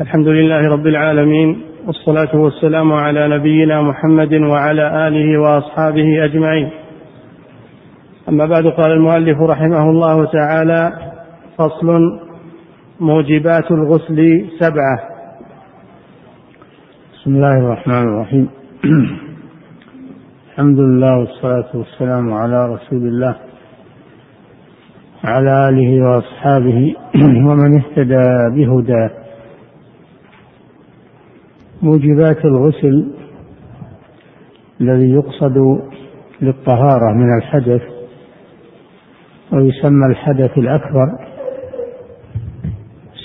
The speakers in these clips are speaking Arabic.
الحمد لله رب العالمين والصلاة والسلام على نبينا محمد وعلى آله وأصحابه أجمعين. أما بعد قال المؤلف رحمه الله تعالى فصل موجبات الغسل سبعة. بسم الله الرحمن الرحيم. الحمد لله والصلاة والسلام على رسول الله وعلى آله وأصحابه ومن اهتدى بهداه. موجبات الغسل الذي يقصد للطهارة من الحدث ويسمى الحدث الأكبر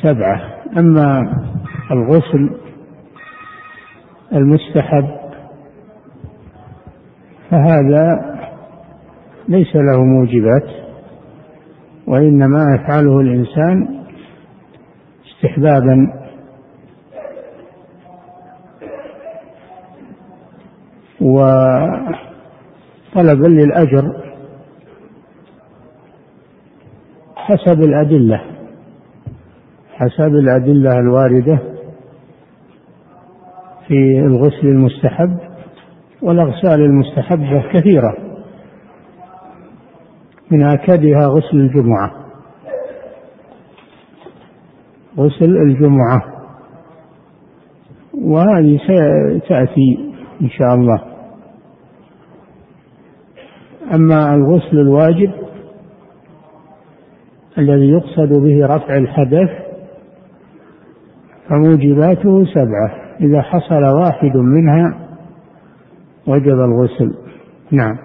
سبعة. أما الغسل المستحب فهذا ليس له موجبات وإنما يفعله الإنسان استحبابا وطلبا للأجر حسب الأدلة حسب الأدلة الواردة في الغسل المستحب والأغسال المستحبة كثيرة من آكدها غسل الجمعة. غسل الجمعة وهذه ستأتي إن شاء الله. أما الغسل الواجب الذي يقصد به رفع الحدث فموجباته سبعة. إذا حصل واحد منها وجب الغسل. نعم.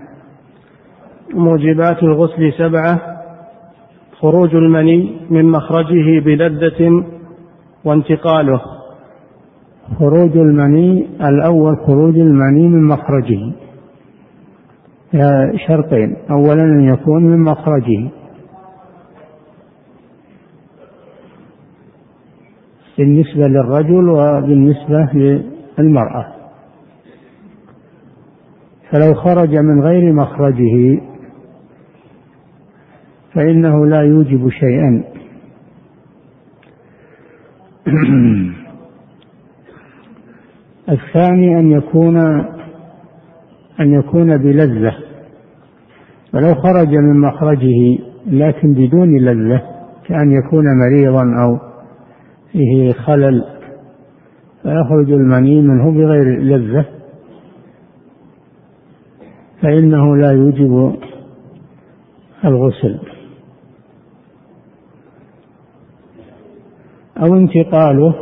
موجبات الغسل سبعة. خروج المني من مخرجه بلذة وانتقاله. خروج المني الأول خروج المني من مخرجه. شرطين. أولا أن يكون من مخرجه. بالنسبة للرجل وبالنسبة للمرأة. فلو خرج من غير مخرجه فإنه لا يوجب شيئا. الثاني أن يكون أن يكون بلذة. ولو خرج من مخرجه لكن بدون لذة كأن يكون مريضا أو فيه خلل فيخرج المني منه بغير لذة. فإنه لا يوجب الغسل. أو انتقاله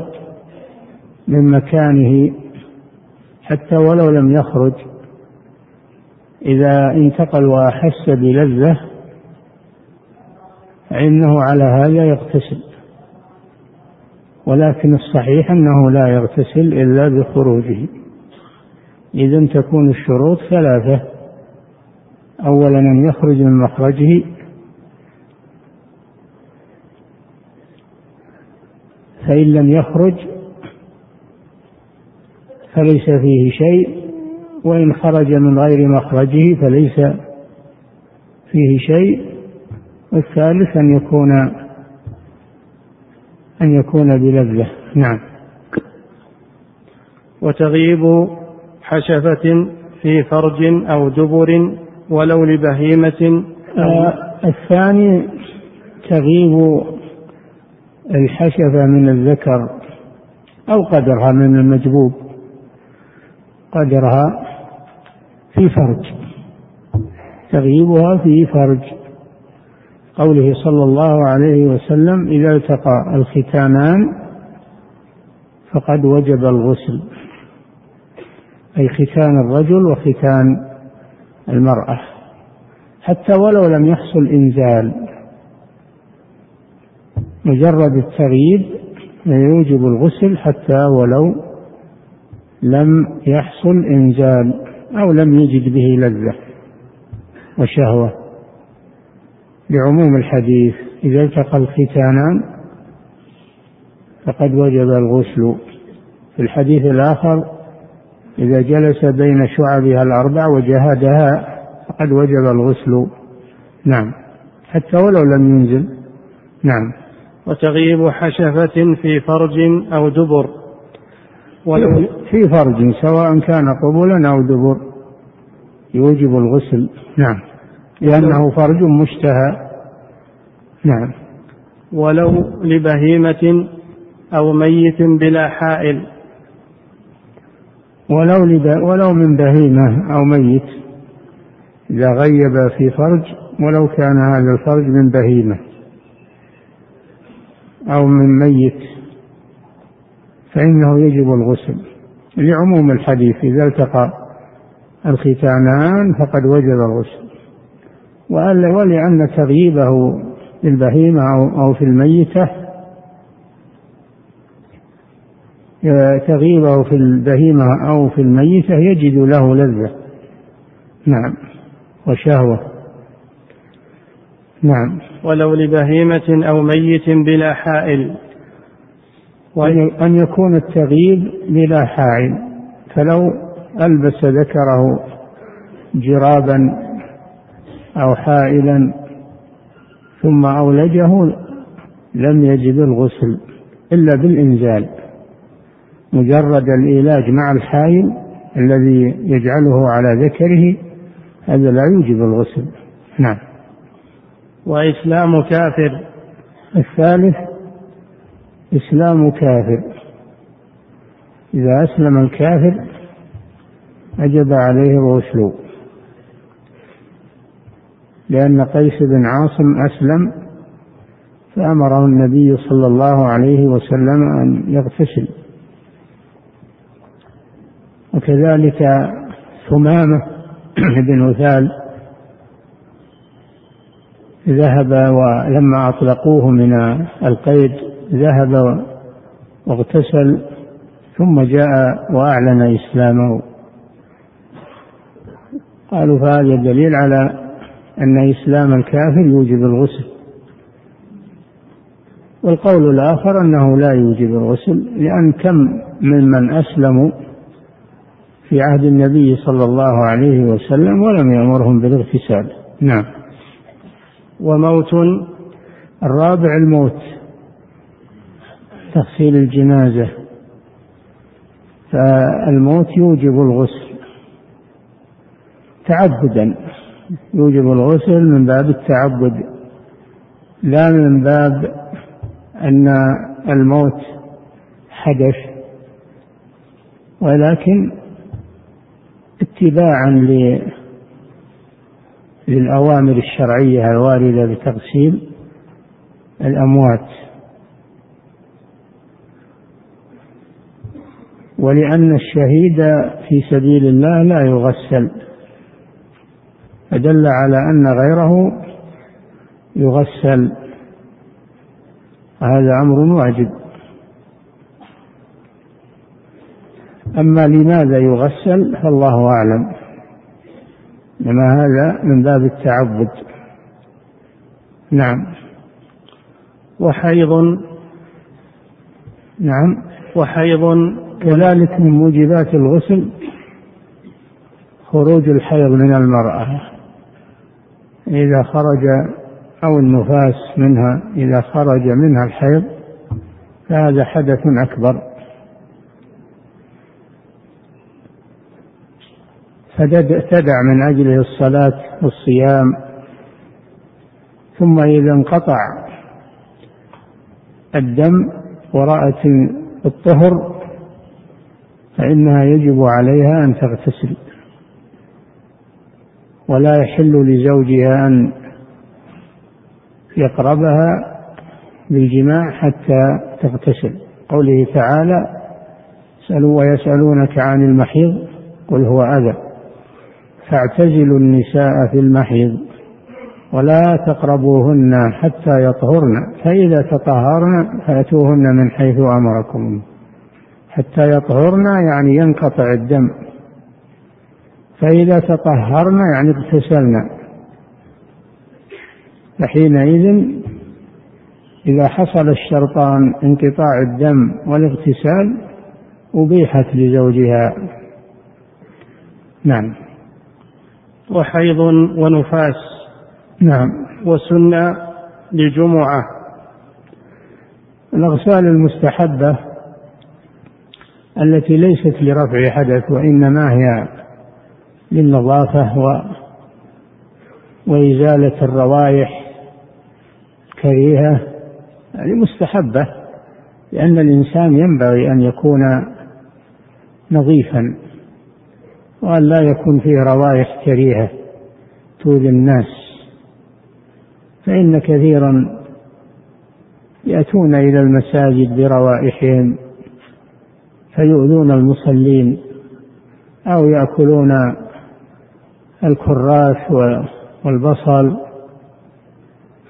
من مكانه حتى ولو لم يخرج إذا انتقل وأحس بلذة فإنه على هذا يغتسل. ولكن الصحيح أنه لا يغتسل إلا بخروجه. إذا تكون الشروط ثلاثة. أولا أن يخرج من مخرجه. فإن لم يخرج فليس فيه شيء وإن خرج من غير مخرجه فليس فيه شيء. والثالث أن يكون أن يكون بلذة. نعم. وتغيب حشفة في فرج أو دبر ولو لبهيمة. آه الثاني تغيب الحشفة من الذكر أو قدرها من المجبوب. قدرها في فرج تغييبها في فرج. قوله صلى الله عليه وسلم إذا التقى الختانان فقد وجب الغسل. أي ختان الرجل وختان المرأة. حتى ولو لم يحصل إنزال. مجرد التغييب يوجب الغسل حتى ولو لم يحصل إنزال أو لم يجد به لذة وشهوة. لعموم الحديث إذا التقى الختانان فقد وجب الغسل. في الحديث الآخر إذا جلس بين شعبها الأربع وجهدها فقد وجب الغسل. نعم. حتى ولو لم ينزل. نعم. وتغيب حشفة في فرج أو دبر. ولو في فرج سواء كان قبلا أو دبر يوجب الغسل. نعم. لأنه فرج مشتهى. نعم. ولو لبهيمة أو ميت بلا حائل. ولو ولو من بهيمة أو ميت إذا غيب في فرج ولو كان هذا الفرج من بهيمة أو من ميت. فإنه يجب الغسل. لعموم الحديث إذا التقى الختانان فقد وجب الغسل. ولأن تغييبه في البهيمة أو في الميتة تغييبه في البهيمة أو في الميتة يجد له لذة. نعم. وشهوة. نعم. ولو لبهيمة أو ميت بلا حائل. وأن يكون التغييب بلا حائل فلو ألبس ذكره جرابا أو حائلا ثم أولجه لم يجب الغسل إلا بالإنزال. مجرد العلاج مع الحائل الذي يجعله على ذكره هذا لا يوجب الغسل. نعم. وإسلام كافر. الثالث إسلام كافر. إذا أسلم الكافر وجب عليه الغسل. لأن قيس بن عاصم أسلم فأمره النبي صلى الله عليه وسلم أن يغتسل. وكذلك ثمامة بن وثال ذهب ولما أطلقوه من القيد ذهب واغتسل ثم جاء وأعلن إسلامه. قالوا فهذا دليل على أن إسلام الكافر يوجب الغسل. والقول الآخر أنه لا يوجب الغسل لأن كم ممن أسلموا في عهد النبي صلى الله عليه وسلم ولم يأمرهم بالاغتسال. نعم. وموت الرابع الموت. تغسيل الجنازة. فالموت يوجب الغسل. تعبدا. يوجب الغسل من باب التعبد. لا من باب أن الموت حدث. ولكن اتباعا للأوامر الشرعية الواردة بتغسيل الأموات. ولأن الشهيد في سبيل الله لا يغسل فدل على أن غيره يغسل. هذا أمر واجب. أما لماذا يغسل فالله أعلم. إنما هذا من باب التعبد. نعم. وحيض نعم. وحيض كذلك من موجبات الغسل خروج الحيض من المرأة إذا خرج أو النفاس منها إذا خرج منها الحيض فهذا حدث أكبر. فتدع من أجله الصلاة والصيام ثم إذا انقطع الدم ورأت الطهر فإنها يجب عليها أن تغتسل. ولا يحل لزوجها أن يقربها بالجماع حتى تغتسل. قوله تعالى سألوا ويسألونك عن المحيض قل هو أذى. فاعتزلوا النساء في المحيض ولا تقربوهن حتى يطهرن فإذا تطهرن فأتوهن من حيث أمركم. حتى يطهرن يعني ينقطع الدم. فإذا تطهرنا يعني اغتسلنا فحينئذ إذا حصل الشرطان انقطاع الدم والاغتسال أبيحت لزوجها. نعم. وحيض ونفاس. نعم. وسنة لجمعة. الأغسال المستحبة التي ليست لرفع حدث وإنما هي للنظافة و وإزالة الروائح كريهة هذه مستحبة لأن الإنسان ينبغي أن يكون نظيفا وأن لا يكون فيه روائح كريهة تؤذي الناس. فإن كثيرا يأتون إلى المساجد بروائحهم فيؤذون المصلين أو يأكلون الكراث والبصل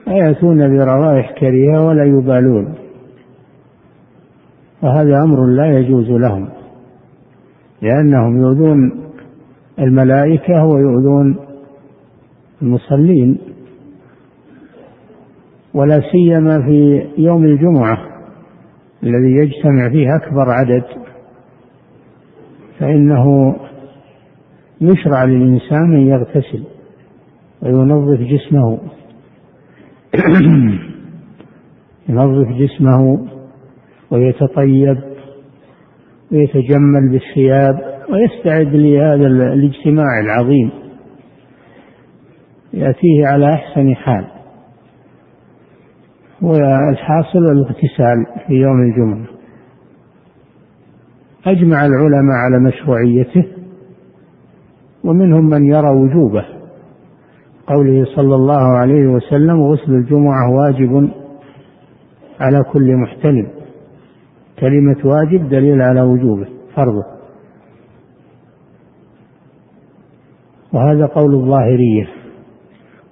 فيأتون بروائح كريهة ولا يبالون. وهذا أمر لا يجوز لهم لأنهم يؤذون الملائكة ويؤذون المصلين ولا سيما في يوم الجمعة الذي يجتمع فيه أكبر عدد فإنه يشرع للإنسان أن يغتسل وينظف جسمه. ينظف جسمه ويتطيب ويتجمل بالثياب ويستعد لهذا الاجتماع العظيم. يأتيه على أحسن حال. والحاصل الاغتسال في يوم الجمعة. أجمع العلماء على مشروعيته ومنهم من يرى وجوبه. قوله صلى الله عليه وسلم غسل الجمعة واجب على كل محتلم. كلمة واجب دليل على وجوبه فرضه. وهذا قول الظاهرية.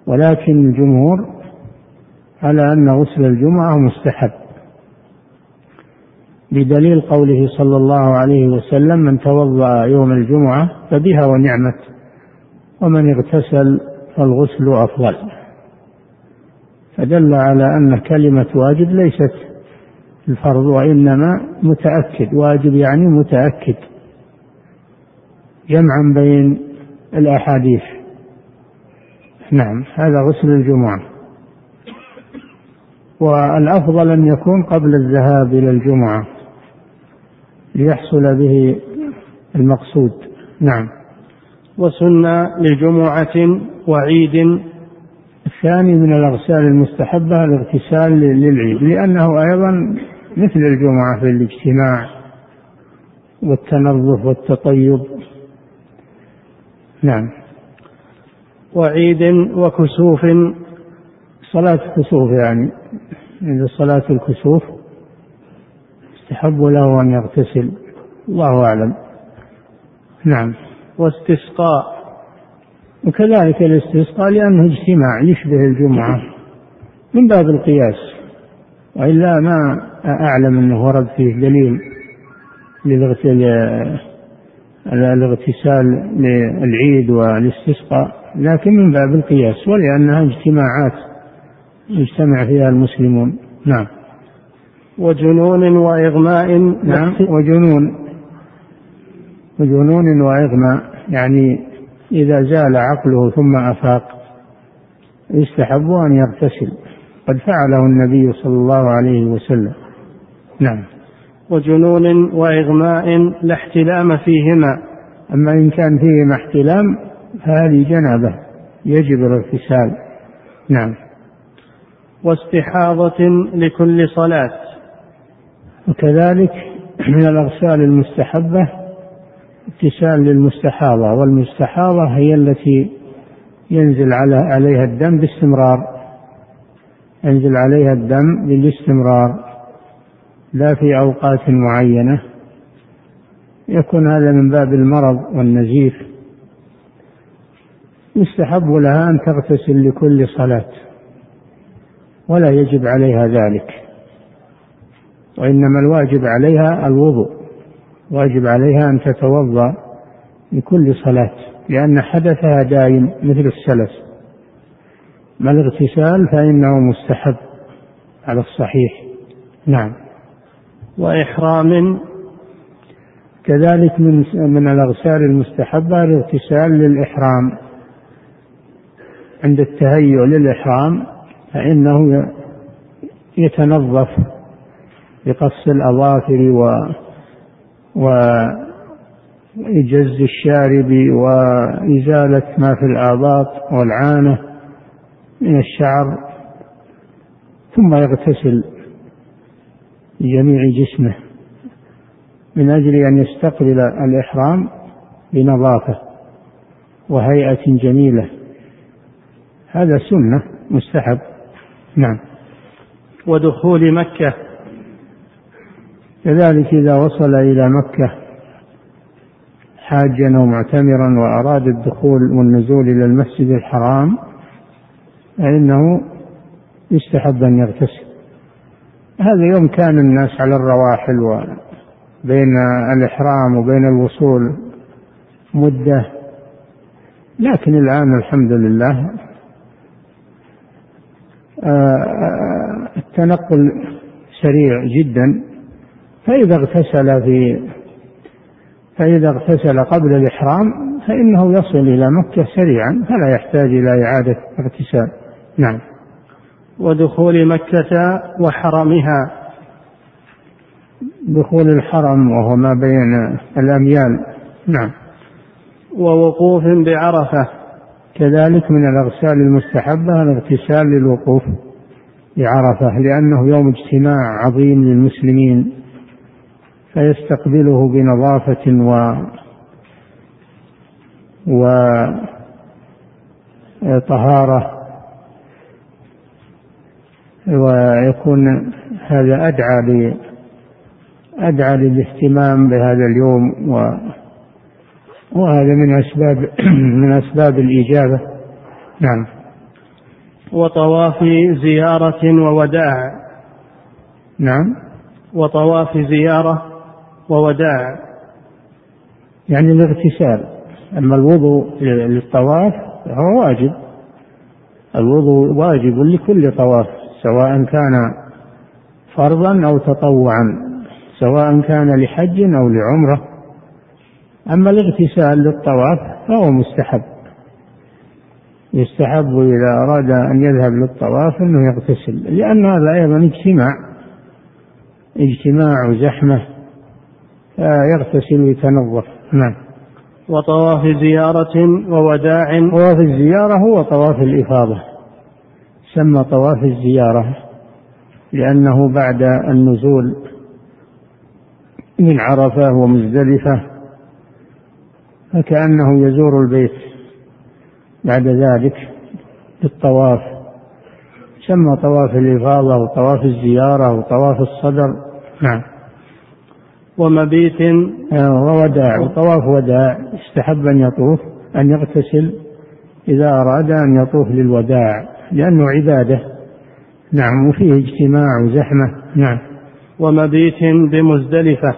ولكن الجمهور على أن غسل الجمعة مستحب. بدليل قوله صلى الله عليه وسلم من توضأ يوم الجمعة فبها ونعمت ومن اغتسل فالغسل أفضل. فدل على أن كلمة واجب ليست الفرض وإنما متأكد. واجب يعني متأكد. جمعا بين الأحاديث. نعم هذا غسل الجمعة. والأفضل أن يكون قبل الذهاب إلى الجمعة. ليحصل به المقصود. نعم. وسنة لجمعة وعيد. الثاني من الأغسال المستحبة الاغتسال للعيد لأنه أيضا مثل الجمعة في الاجتماع والتنظف والتطيب. نعم. وعيد وكسوف. صلاة الكسوف يعني عند صلاة الكسوف يستحب له أن يغتسل. الله أعلم. نعم. واستسقاء. وكذلك الاستسقاء لأنه اجتماع يشبه الجمعة. من باب القياس. وإلا ما أعلم أنه ورد فيه دليل للاغتسال للعيد والاستسقاء لكن من باب القياس ولأنها اجتماعات يجتمع فيها المسلمون. نعم. وجنون وإغماء. نعم وجنون. وجنون وإغماء. يعني إذا زال عقله ثم أفاق يستحب أن يغتسل. قد فعله النبي صلى الله عليه وسلم. نعم. وجنون وإغماء لا احتلام فيهما. أما إن كان فيهما احتلام فهذه جنابة. يجب الاغتسال. نعم. واستحاضة لكل صلاة. وكذلك من الأغسال المستحبة اغتسال للمستحاضة والمستحاضة هي التي ينزل على عليها الدم باستمرار. ينزل عليها الدم بالاستمرار لا في أوقات معينة. يكون هذا من باب المرض والنزيف. يستحب لها أن تغتسل لكل صلاة ولا يجب عليها ذلك. وإنما الواجب عليها الوضوء واجب عليها أن تتوضأ لكل صلاة لأن حدثها دائم مثل السلس. ما الاغتسال فإنه مستحب على الصحيح. نعم. وإحرام. كذلك من من الأغسال المستحبة الاغتسال للإحرام. عند التهيؤ للإحرام فإنه يتنظف. بقص الأظافر و وإجز الشارب وإزالة ما في الآباط والعانة من الشعر ثم يغتسل بجميع جسمه من أجل أن يستقبل الإحرام بنظافة وهيئة جميلة. هذا سنة مستحب. نعم. ودخول مكة كذلك إذا وصل إلى مكة حاجا أو معتمرا وأراد الدخول والنزول إلى المسجد الحرام فإنه يستحب أن يغتسل. هذا يوم كان الناس على الرواحل وبين الإحرام وبين الوصول مدة لكن الآن الحمد لله آه، التنقل سريع جدا. فإذا اغتسل في فإذا اغتسل قبل الإحرام فإنه يصل إلى مكة سريعا فلا يحتاج إلى إعادة اغتسال. نعم. ودخول مكة وحرمها. دخول الحرم وهو ما بين الأميال. نعم. ووقوف بعرفة. كذلك من الأغسال المستحبة الاغتسال للوقوف بعرفة لأنه يوم اجتماع عظيم للمسلمين. فيستقبله بنظافة و وطهارة ويكون هذا أدعى ل أدعى للاهتمام بهذا اليوم و وهذا من أسباب من أسباب الإجابة. نعم. وطواف زيارة ووداع. نعم. وطواف زيارة ووداع يعني الاغتسال. أما الوضوء للطواف فهو واجب. الوضوء واجب لكل طواف سواء كان فرضا أو تطوعا سواء كان لحج أو لعمرة. أما الاغتسال للطواف فهو مستحب. يستحب إذا أراد أن يذهب للطواف أنه يغتسل لأن هذا أيضا اجتماع اجتماع وزحمة فيغتسل ويتنظف. نعم. وطواف زيارة ووداع. طواف الزيارة هو طواف الإفاضة. سمى طواف الزيارة لأنه بعد النزول من عرفة ومزدلفة فكأنه يزور البيت. بعد ذلك بالطواف. سمى طواف الإفاضة وطواف الزيارة وطواف الصدر. نعم. ومبيت آه، ووداع وطواف وداع. استحب أن يطوف أن يغتسل. إذا أراد أن يطوف للوداع لأنه عبادة. نعم وفيه اجتماع وزحمة. نعم. ومبيت بمزدلفة.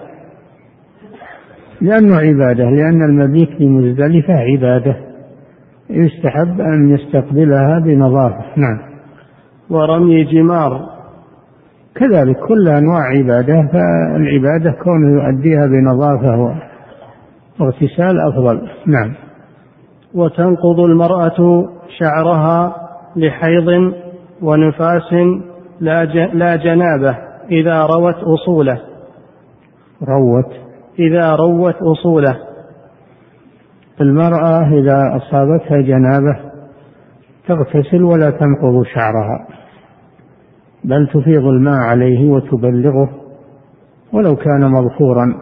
لأنه عبادة. لأن المبيت بمزدلفة عبادة. يستحب أن يستقبلها بنظافة. نعم. ورمي جمار. كذلك كل أنواع عبادة فالعبادة كونه يؤديها بنظافة واغتسال أفضل. نعم. وتنقض المرأة شعرها لحيض ونفاس لا لا جنابة إذا روت أصوله. روت. إذا روت أصوله. المرأة إذا أصابتها جنابة تغتسل ولا تنقض شعرها. بل تفيض الماء عليه وتبلغه ولو كان مضفورا.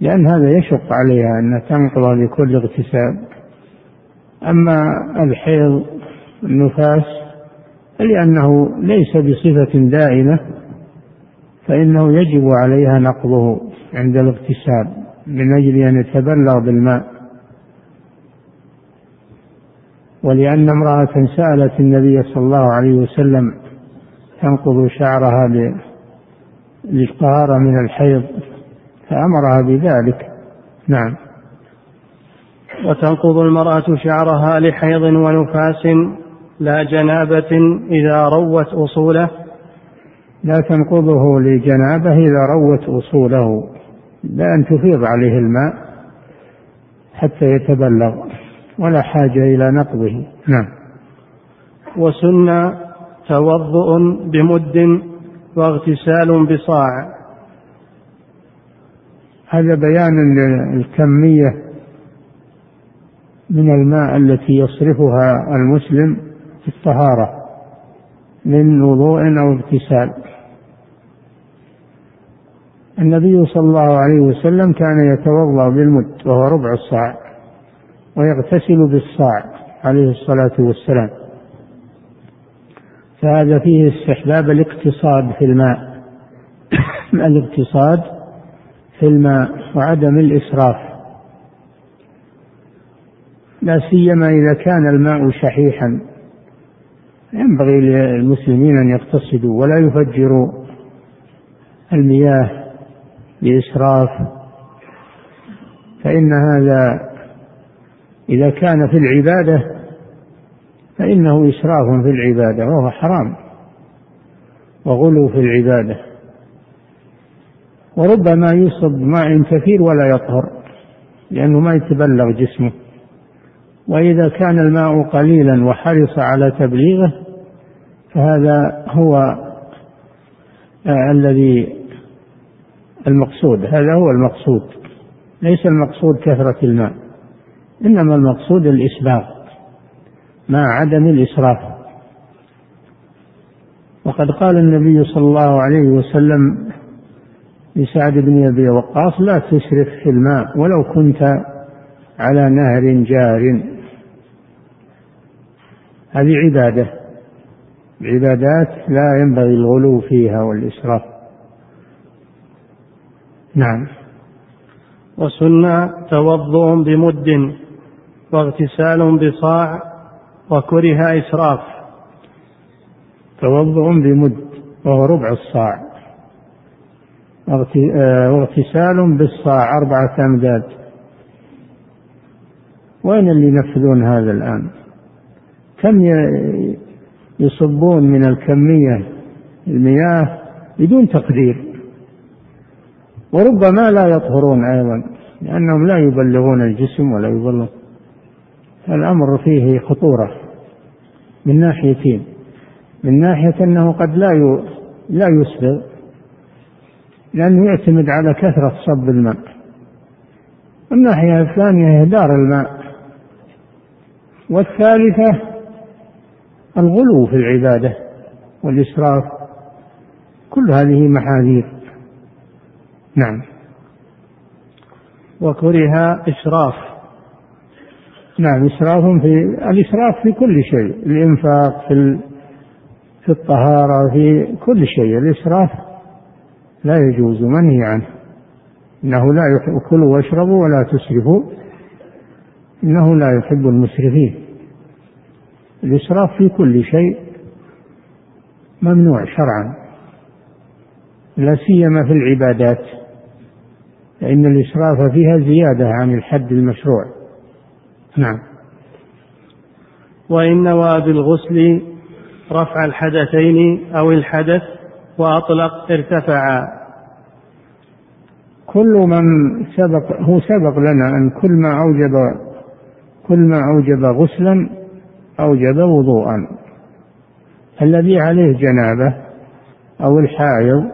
لأن هذا يشق عليها أن تنقض بكل اغتسال أما الحيض النفاس لأنه ليس بصفة دائمة فإنه يجب عليها نقضه عند الاغتسال من أجل أن يتبلغ بالماء. ولأن امرأة سألت النبي صلى الله عليه وسلم تنقض شعرها للطهارة من الحيض فأمرها بذلك. نعم. وتنقض المرأة شعرها لحيض ونفاس لا جنابة إذا روت أصوله. لا تنقضه لجنابة إذا روت أصوله بأن تفيض عليه الماء حتى يتبلغ ولا حاجة إلى نقضه. نعم. وسن توضؤ بمد واغتسال بصاع. هذا بيان الكمية من الماء التي يصرفها المسلم في الطهارة من وضوء أو اغتسال. النبي صلى الله عليه وسلم كان يتوضأ بالمد وهو ربع الصاع ويغتسل بالصاع عليه الصلاة والسلام. فهذا فيه استحباب الاقتصاد في الماء. الاقتصاد في الماء وعدم الإسراف. لا سيما إذا كان الماء شحيحا. ينبغي للمسلمين أن يقتصدوا ولا يفجروا المياه بإسراف. فإن هذا إذا كان في العبادة فإنه إسراف في العبادة وهو حرام وغلو في العبادة. وربما يصب ماء كثير ولا يطهر لأنه ما يتبلغ جسمه. وإذا كان الماء قليلا وحرص على تبليغه فهذا هو آه الذي المقصود. هذا هو المقصود ليس المقصود كثرة الماء إنما المقصود الإسباغ مع عدم الإسراف. وقد قال النبي صلى الله عليه وسلم لسعد بن أبي وقاص لا تسرف في الماء ولو كنت على نهر جار. هذه عبادة عبادات لا ينبغي الغلو فيها والإسراف. نعم. وسن توضؤ بمد واغتسال بصاع وكره إسراف. توضؤ بمد وهو ربع الصاع. آه، واغتسال بالصاع أربعة أمداد. وين اللي ينفذون هذا الآن؟ كم يصبون من الكمية؟ المياه بدون تقدير. وربما لا يطهرون أيضا لأنهم لا يبلغون الجسم ولا يبلغ الأمر فيه خطورة من ناحيتين من ناحية أنه قد لا لا يسبغ لأنه يعتمد على كثرة صب الماء. الناحية الثانية إهدار الماء. والثالثة الغلو في العبادة والإسراف. كل هذه محاذير. نعم. وكره إسراف. نعم إسراف في الإسراف في كل شيء الإنفاق في في الطهارة في كل شيء. الإسراف لا يجوز منهي عنه إنه لا يحب كلوا واشربوا ولا تسرفوا إنه لا يحب المسرفين. الإسراف في كل شيء ممنوع شرعا لا سيما في العبادات فإن الإسراف فيها زيادة عن الحد المشروع. نعم. وإن نوى بالغسل رفع الحدثين أو الحدث وأطلق ارتفعا. كل من سبق هو سبق لنا أن كل ما أوجب كل ما أوجب غسلا أوجب وضوءا. الذي عليه جنابة أو الحائض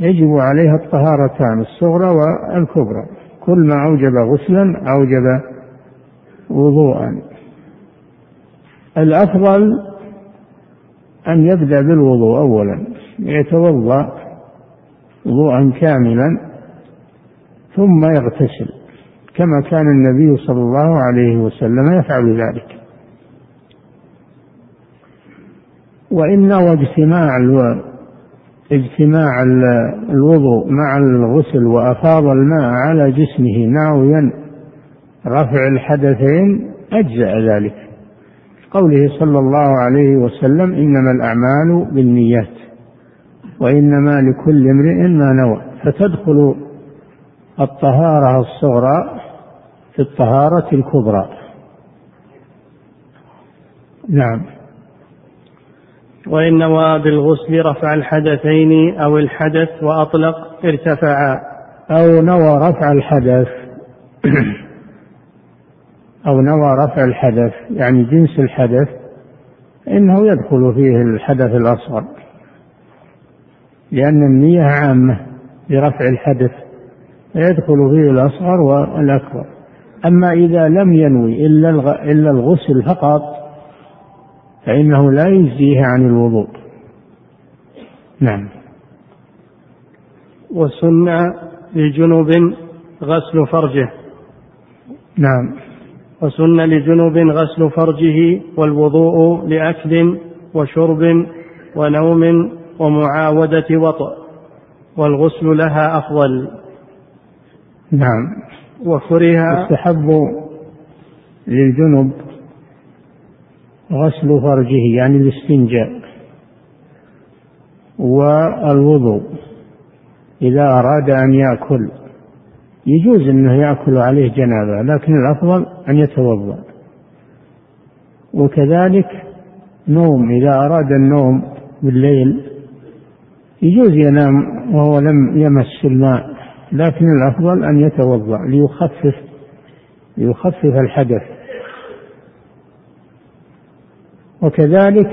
يجب عليها الطهارتان الصغرى والكبرى. كل ما أوجب غسلا أوجب وضوءا. الأفضل أن يبدأ بالوضوء أولا يتوضأ وضوءا كاملا ثم يغتسل كما كان النبي صلى الله عليه وسلم يفعل ذلك. وإن واجتماع اجتماع الوضوء مع الغسل وأفاض الماء على جسمه ناويا رفع الحدثين أجزأ ذلك. قوله صلى الله عليه وسلم إنما الأعمال بالنيات وإنما لكل امرئ ما نوى. فتدخل الطهارة الصغرى في الطهارة الكبرى. نعم. وإن نوى بالغسل رفع الحدثين أو الحدث وأطلق ارتفعا. أو نوى رفع الحدث. أو نوى رفع الحدث يعني جنس الحدث إنه يدخل فيه الحدث الأصغر. لأن النية عامة لرفع الحدث فيدخل فيه الأصغر والأكبر. أما إذا لم ينوي إلا إلا الغسل فقط فإنه لا يجزيه عن الوضوء. نعم. وسن لجنوب غسل فرجه. نعم. وسن لجنوب غسل فرجه والوضوء لأكل وشرب ونوم ومعاودة وطأ والغسل لها أفضل. نعم. وكره يستحب للجنب غسل فرجه يعني الاستنجاء والوضوء إذا أراد أن يأكل. يجوز أنه يأكل عليه جنابة لكن الأفضل أن يتوضأ. وكذلك نوم إذا أراد النوم بالليل يجوز ينام وهو لم يمس الماء لكن الأفضل أن يتوضأ ليخفف ليخفف الحدث. وكذلك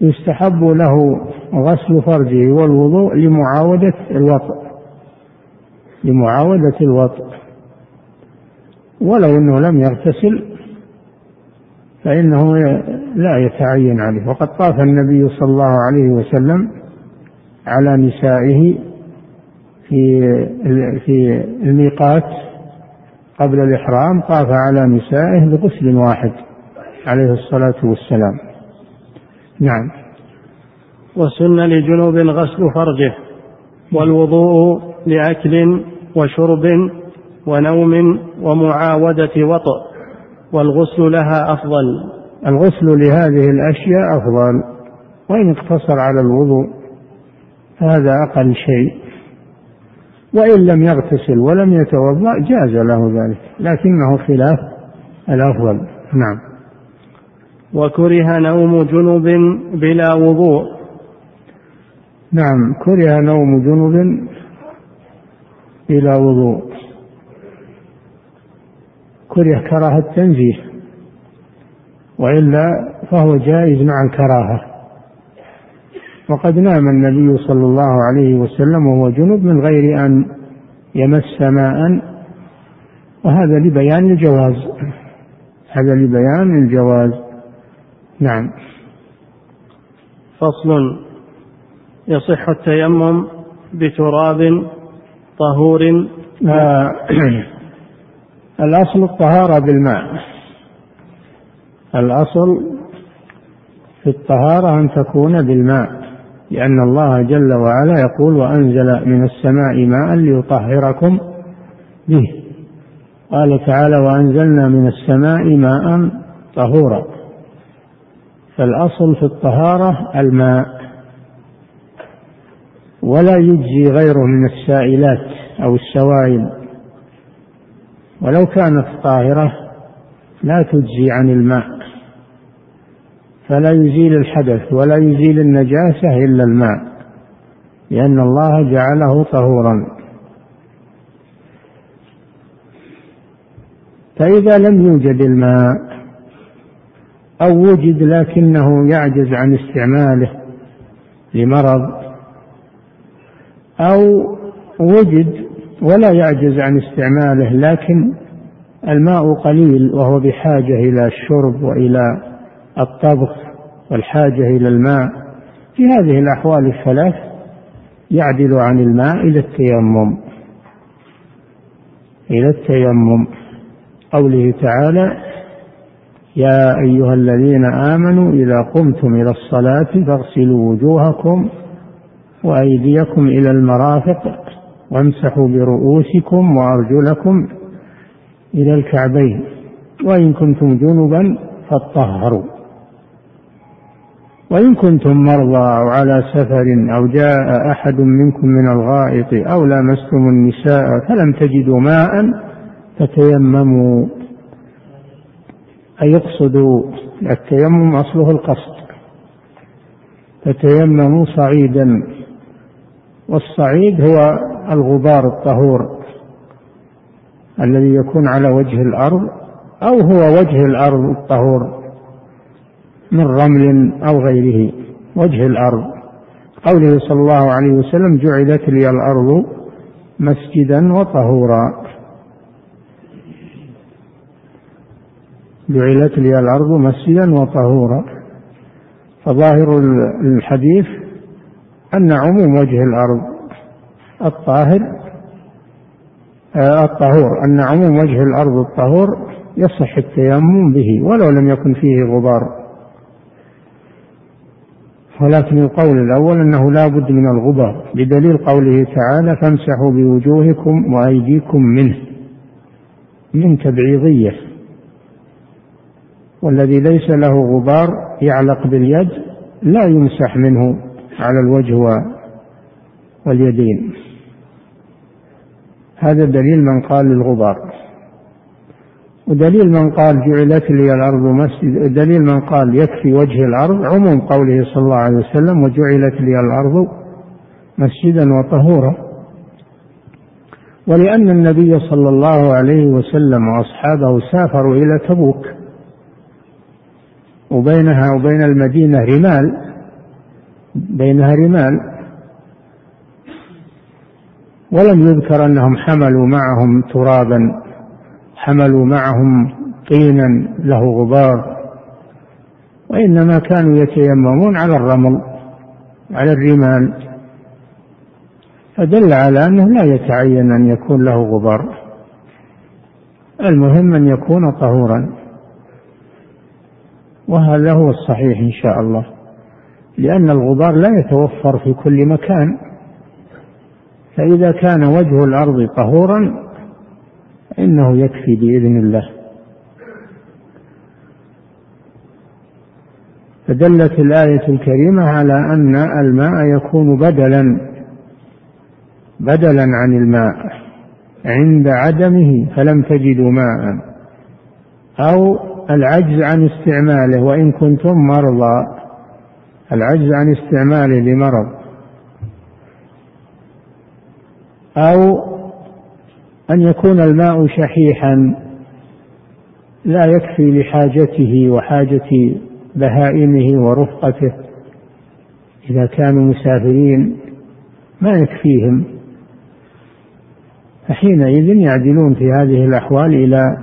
يستحب له غسل فرجه والوضوء لمعاودة الوطء لمعاودة الوطء ولو أنه لم يغتسل فإنه لا يتعين عليه. وقد طاف النبي صلى الله عليه وسلم على نسائه في في الميقات قبل الإحرام طاف على نسائه بغسل واحد عليه الصلاة والسلام. نعم. وسن لجنوب غسل فرجه والوضوء لأكل وشرب ونوم ومعاودة وطئ والغسل لها أفضل. الغسل لهذه الأشياء أفضل. وإن اقتصر على الوضوء هذا أقل شيء. وإن لم يغتسل ولم يتوضأ جاز له ذلك لكنه خلاف الأفضل. نعم. وكره نوم جنب بلا وضوء. نعم كره نوم جنب بلا وضوء. كره كراهة تنزيه. وإلا فهو جائز مع الكراهة. وقد نام النبي صلى الله عليه وسلم وهو جنب من غير أن يمس ماء. وهذا لبيان الجواز. هذا لبيان الجواز. نعم. فصل يصح التيمم بتراب طهور. الأصل الطهارة بالماء. الأصل في الطهارة أن تكون بالماء لأن الله جل وعلا يقول وأنزل من السماء ماء ليطهركم به. قال تعالى وأنزلنا من السماء ماء طهورا. فالأصل في الطهارة الماء. ولا يجزي غيره من السائلات أو السوائل. ولو كانت طاهرة لا تجزي عن الماء فلا يزيل الحدث ولا يزيل النجاسة إلا الماء لأن الله جعله طهورا. فإذا لم يوجد الماء أو وجد لكنه يعجز عن استعماله لمرض أو وجد ولا يعجز عن استعماله لكن الماء قليل وهو بحاجة إلى الشرب وإلى الطبخ والحاجة إلى الماء. في هذه الأحوال الثلاث يعدل عن الماء إلى التيمم إلى التيمم. قوله تعالى يا أيها الذين آمنوا إذا قمتم إلى الصلاة فاغسلوا وجوهكم وأيديكم إلى المرافق وامسحوا برؤوسكم وأرجلكم إلى الكعبين. وإن كنتم جنبا فاطهروا. وإن كنتم مرضى أو على سفر أو جاء أحد منكم من الغائط أو لامستم النساء فلم تجدوا ماء فتيمموا. أي يقصدوا التيمم أصله القصد. فتيمموا صعيدا. والصعيد هو الغبار الطهور الذي يكون على وجه الأرض أو هو وجه الأرض الطهور من رمل أو غيره. وجه الأرض. قوله صلى الله عليه وسلم جعلت لي الأرض مسجدا وطهورا. جعلت لي الأرض مسجدا وطهورا. فظاهر الحديث أن عموم وجه الأرض الطاهر آه، الطهور أن عموم وجه الأرض الطهور يصح التيمم به ولو لم يكن فيه غبار. ولكن القول الأول أنه لا بد من الغبار. بدليل قوله تعالى فامسحوا بوجوهكم وأيديكم منه من تبعيضية. والذي ليس له غبار يعلق باليد لا يمسح منه. على الوجه واليدين. هذا دليل من قال للغبار. ودليل من قال جعلت لي الأرض مسجد دليل من قال يكفي وجه الأرض عموم قوله صلى الله عليه وسلم وجعلت لي الأرض مسجدا وطهورا. ولأن النبي صلى الله عليه وسلم وأصحابه سافروا إلى تبوك. وبينها وبين المدينة رمال. بينها رمال ولم يذكر أنهم حملوا معهم ترابا حملوا معهم طينا له غبار. وإنما كانوا يتيممون على الرمل على الرمال. فدل على أنه لا يتعين أن يكون له غبار. المهم أن يكون طهورا. وهذا هو الصحيح إن شاء الله. لأن الغبار لا يتوفر في كل مكان. فإذا كان وجه الأرض طهورا إنه يكفي بإذن الله. فدلت الآية الكريمة على أن الماء يكون بدلا بدلا عن الماء عند عدمه فلم تجدوا ماء. أو العجز عن استعماله وإن كنتم مرضى. العجز عن استعماله لمرض أو أن يكون الماء شحيحا لا يكفي لحاجته وحاجة بهائمه ورفقته. إذا كانوا مسافرين ما يكفيهم. فحينئذ يعدلون في هذه الأحوال إلى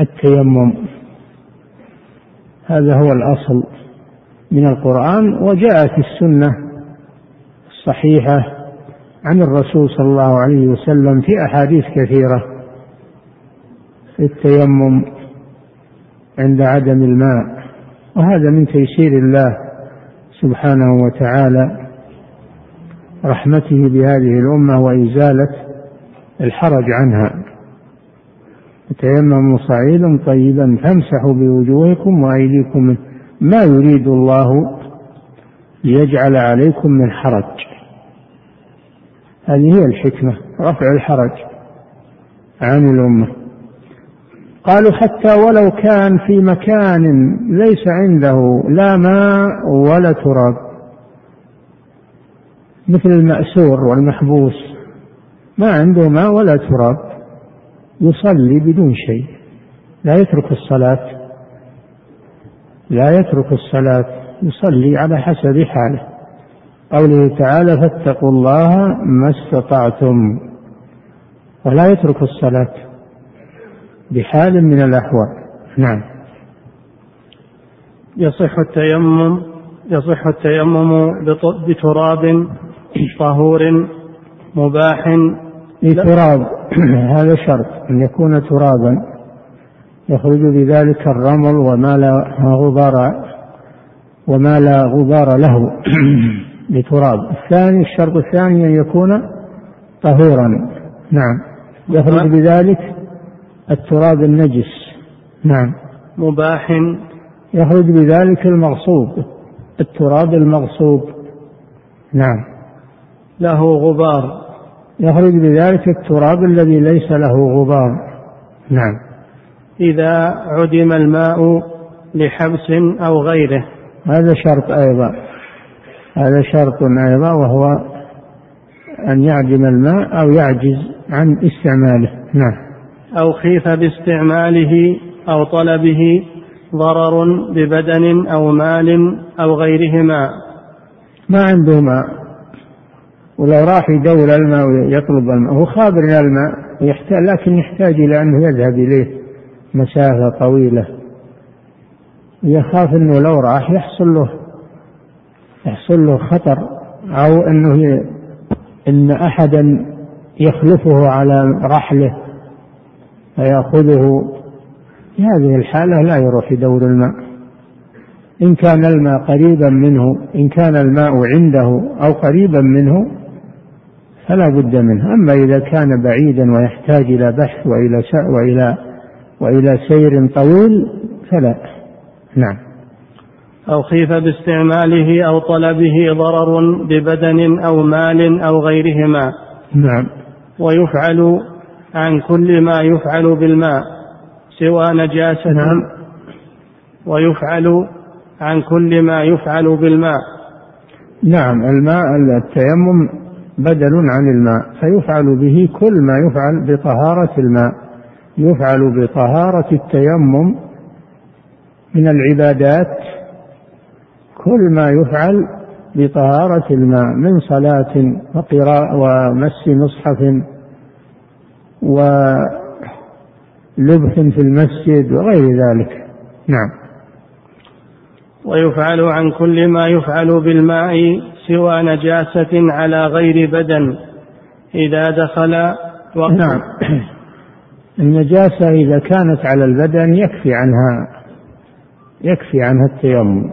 التيمم. هذا هو الأصل. من القرآن وجاءت السنة الصحيحة عن الرسول صلى الله عليه وسلم في أحاديث كثيرة في التيمم عند عدم الماء وهذا من تيسير الله سبحانه وتعالى رحمته بهذه الأمة وإزالة الحرج عنها. تيمموا صعيدا طيبا فامسحوا بوجوهكم وأيديكم ما يريد الله ليجعل عليكم من حرج. هذه هي الحكمة رفع الحرج عن الأمة. قالوا حتى ولو كان في مكان ليس عنده لا ماء ولا تراب مثل المأسور والمحبوس ما عنده ماء ولا تراب يصلي بدون شيء لا يترك الصلاة. لا يترك الصلاة يصلي على حسب حاله. قوله تعالى فاتقوا الله ما استطعتم. ولا يترك الصلاة بحال من الأحوال. نعم. يصح التيمم يصح التيمم بتراب طهور مباح. بتراب. هذا شرط أن يكون ترابا. يخرج بذلك الرمل وما لا غبار وما لا غبار له بتراب الثاني الشرط الثاني أن يكون طهورا. نعم. يخرج بذلك التراب النجس. نعم. مباح. يخرج بذلك المغصوب. التراب المغصوب. نعم. له غبار. يخرج بذلك التراب الذي ليس له غبار. نعم. إذا عدم الماء لحبس أو غيره. هذا شرط أيضا. هذا شرط أيضا وهو أن يعدم الماء أو يعجز عن استعماله. نعم. أو خيف باستعماله أو طلبه ضرر ببدن أو مال أو غيرهما. ما عنده ماء. ولو راح يدور الماء ويطلب الماء هو خابر الماء يحتاج لكن يحتاج إلى أنه يذهب إليه. مسافة طويلة. يخاف أنه لو راح يحصل له يحصل له خطر أو أنه إن أحدا يخلفه على رحله فيأخذه. في هذه الحالة لا يروح يدور الماء. إن كان الماء قريبا منه إن كان الماء عنده أو قريبا منه فلا بد منه. أما إذا كان بعيدا ويحتاج إلى بحث وإلى وإلى وإلى سير طويل فلا. نعم. أو خيف باستعماله أو طلبه ضرر ببدن أو مال أو غيرهما. نعم. ويفعل عن كل ما يفعل بالماء سوى نجاسة. نعم. ويفعل عن كل ما يفعل بالماء. نعم. الماء التيمم بدل عن الماء فيفعل به كل ما يفعل بطهارة الماء. يفعل بطهارة التيمم من العبادات كل ما يفعل بطهارة الماء من صلاة وقراءة ومس مصحف ولبث في المسجد وغير ذلك. نعم. ويفعل عن كل ما يفعل بالماء سوى نجاسة على غير بدن إذا دخل وقت نعم. النجاسة إذا كانت على البدن يكفي عنها يكفي عنها التيمم.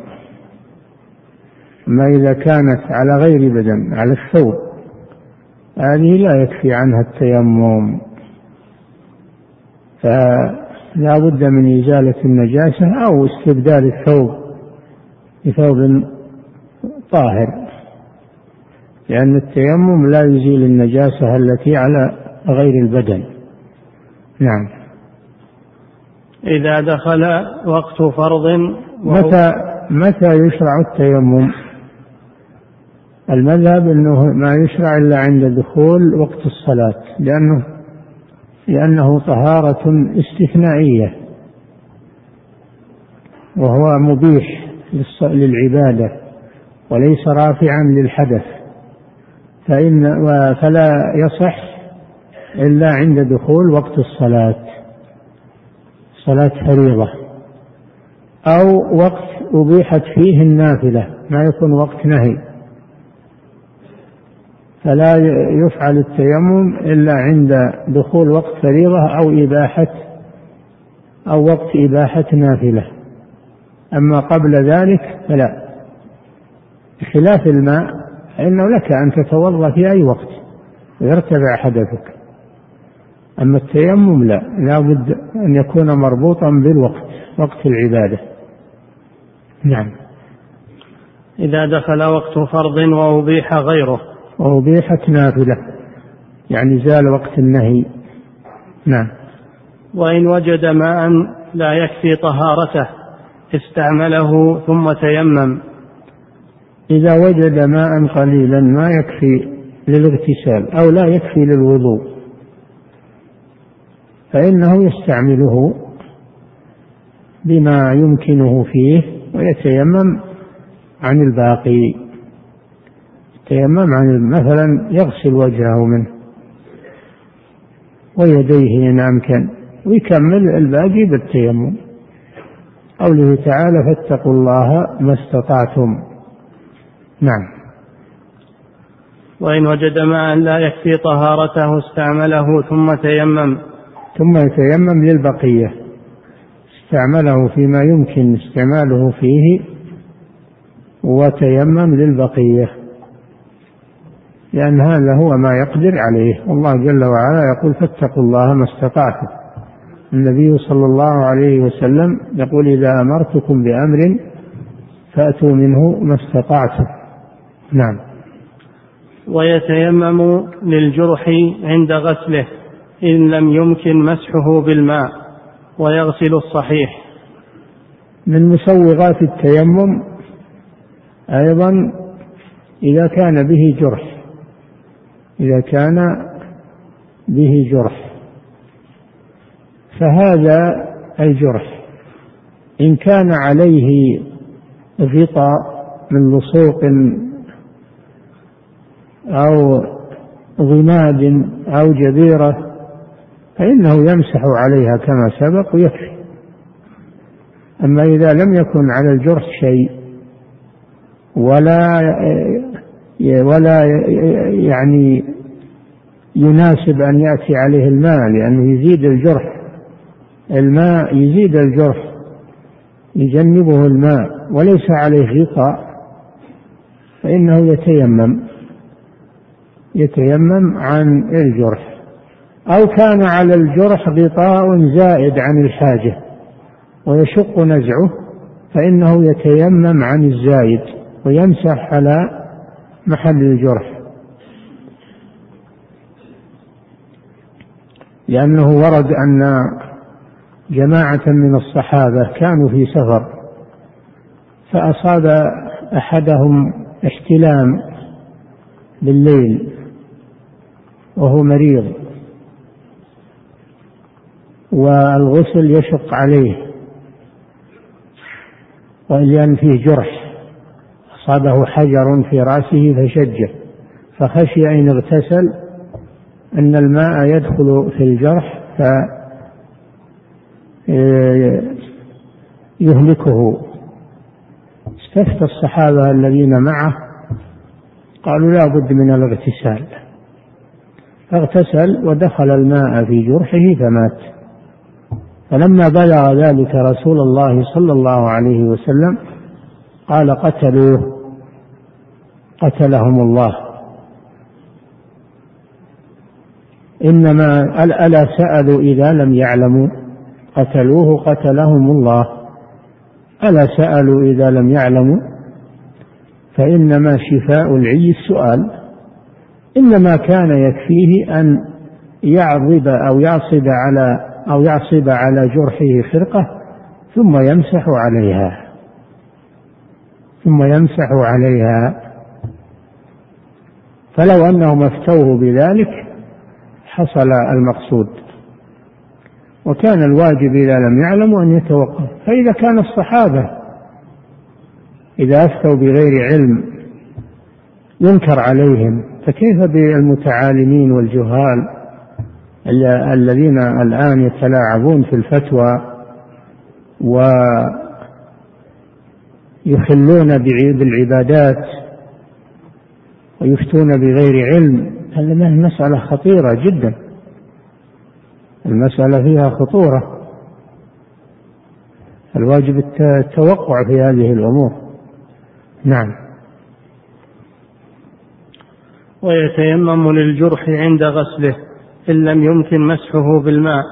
أما إذا كانت على غير بدن على الثوب هذه لا يكفي عنها التيمم. فلا بد من إزالة النجاسة أو استبدال الثوب بثوب طاهر لأن التيمم لا يزيل النجاسة التي على غير البدن. نعم. إذا دخل وقت فرض متى متى يشرع التيمم؟ المذهب أنه ما يشرع إلا عند دخول وقت الصلاة لأنه لأنه طهارة استثنائية وهو مبيح للعبادة وليس رافعا للحدث فإن فلا يصح إلا عند دخول وقت الصلاة. صلاة فريضة. أو وقت أبيحت فيه النافلة ما يكون وقت نهي. فلا يفعل التيمم إلا عند دخول وقت فريضة أو إباحة أو وقت إباحة نافلة. أما قبل ذلك فلا. بخلاف الماء فإنه لك أن تتوضأ في أي وقت ويرتفع حدثك. أما التيمم لا لا بد أن يكون مربوطا بالوقت وقت العبادة. نعم. إذا دخل وقت فرض وأبيح غيره. وأبيحت نافلة يعني زال وقت النهي. نعم. وإن وجد ماء لا يكفي طهارته استعمله ثم تيمم. إذا وجد ماء قليلا ما يكفي للاغتسال أو لا يكفي للوضوء. فإنه يستعمله بما يمكنه فيه ويتيمم عن الباقي. يتيمم عن مثلا يغسل وجهه منه ويديه إن أمكن ويكمل الباقي بالتيمم. قوله تعالى فاتقوا الله ما استطعتم. نعم. وإن وجد ماء لا يكفي طهارته استعمله ثم تيمم. ثم يتيمم للبقية. استعمله فيما يمكن استعماله فيه وتيمم للبقية. لأن هذا هو ما يقدر عليه. والله جل وعلا يقول فاتقوا الله ما استطعتم. النبي صلى الله عليه وسلم يقول إذا أمرتكم بأمر فأتوا منه ما استطعتم. نعم. ويتيمم للجرح عند غسله. إن لم يمكن مسحه بالماء ويغسل الصحيح. من مسوغات التيمم أيضا إذا كان به جرح إذا كان به جرح. فهذا الجرح إن كان عليه غطاء من لصوق أو ضماد أو جبيرة فإنه يمسح عليها كما سبق ويكفي. أما إذا لم يكن على الجرح شيء ولا ولا يعني يناسب أن يأتي عليه الماء لأنه يزيد الجرح. الماء يزيد الجرح يجنبه الماء وليس عليه غطاء. فإنه يتيمم يتيمم عن الجرح. أو كان على الجرح غطاء زائد عن الحاجة ويشق نزعه فإنه يتيمم عن الزايد ويمسح على محل الجرح. لأنه ورد أن جماعة من الصحابة كانوا في سفر فأصاب أحدهم احتلام بالليل وهو مريض. والغسل يشق عليه ولأن فيه جرح أصابه حجر في رأسه فشجه فخشي إن اغتسل أن الماء يدخل في الجرح ف يهلكه. استفتى الصحابة الذين معه قالوا لا بد من الاغتسال فاغتسل ودخل الماء في جرحه فمات. فلما بلغ ذلك رسول الله صلى الله عليه وسلم قال قتلوه قتلهم الله. إنما ألا سألوا إذا لم يعلموا. قتلوه قتلهم الله. ألا سألوا إذا لم يعلموا. فإنما شفاء العي السؤال. إنما كان يكفيه أن يعضد أو يعصب على أو يعصب على جرحه خرقة ثم يمسح عليها ثم يمسح عليها. فلو أنهم افتوه بذلك حصل المقصود. وكان الواجب إذا لم يعلموا أن يتوقف. فإذا كان الصحابة إذا أفتوا بغير علم ينكر عليهم فكيف بالمتعالمين والجهال؟ الذين الآن يتلاعبون في الفتوى ويخلون بالعبادات ويفتون بغير علم هذه مسألة خطيرة جدا. المسألة فيها خطورة. الواجب التوقع في هذه الأمور. نعم. ويتيمم للجرح عند غسله. إن لم يمكن مسحه بالماء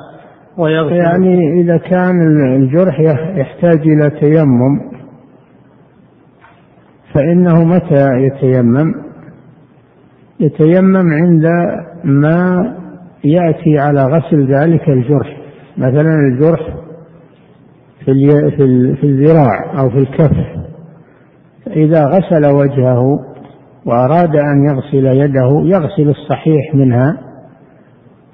ويغسل. يعني إذا كان الجرح يحتاج إلى تيمم فإنه متى يتيمم؟ يتيمم عند ما يأتي على غسل ذلك الجرح. مثلا الجرح في في الذراع أو في الكف. إذا غسل وجهه وأراد أن يغسل يده يغسل الصحيح منها.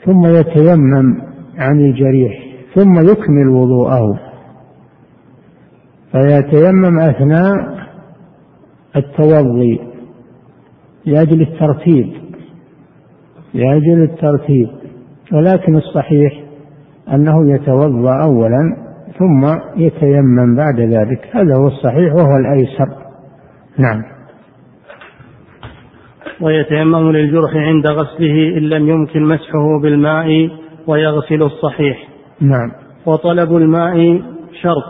ثم يتيمم عن الجريح ثم يكمل وضوءه. فيتيمم أثناء التوضي لأجل الترتيب لأجل الترتيب. ولكن الصحيح أنه يتوضأ أولا ثم يتيمم بعد ذلك. هذا هو الصحيح وهو الأيسر. نعم. ويتيمم للجرح عند غسله إن لم يمكن مسحه بالماء ويغسل الصحيح. نعم. وطلب الماء شرط.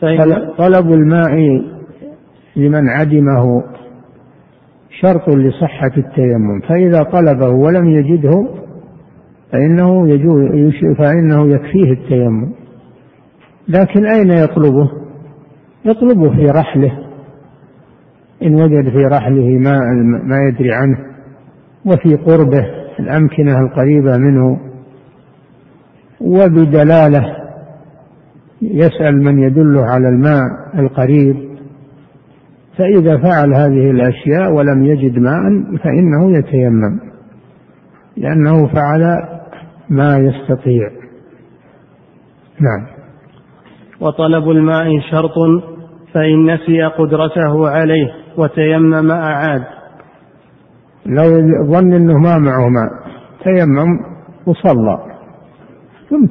فإن طلب الماء لمن عدمه شرط لصحة التيمم. فإذا طلبه ولم يجده فإنه يجوز فإنه يكفيه التيمم. لكن أين يطلبه؟ يطلبه في رحله. إن وجد في رحله ما ما يدري عنه وفي قربه الأمكنة القريبة منه وبدلالة يسأل من يدله على الماء القريب فإذا فعل هذه الأشياء ولم يجد ماء فإنه يتيمم لأنه فعل ما يستطيع. نعم. وطلب الماء شرط فإن نسي قدرته عليه. وتيمم أعاد. لو ظن أنه ما معه ماء تيمم وصلى. ثم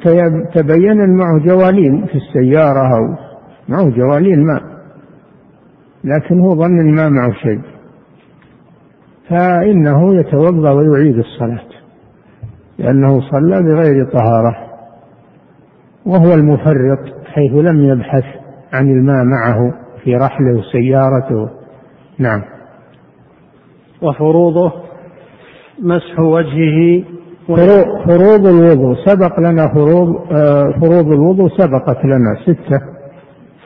تبين أن معه جوالين في السيارة أو معه جوالين ماء. لكن هو ظن أن ما معه شيء. فإنه يتوضأ ويعيد الصلاة. لأنه صلى بغير طهارة. وهو المفرط حيث لم يبحث عن الماء معه في رحله وسيارته. نعم. وفروضه مسح وجهه فروض الوضوء سبق لنا فروض آه، فروض الوضوء سبقت لنا ستة.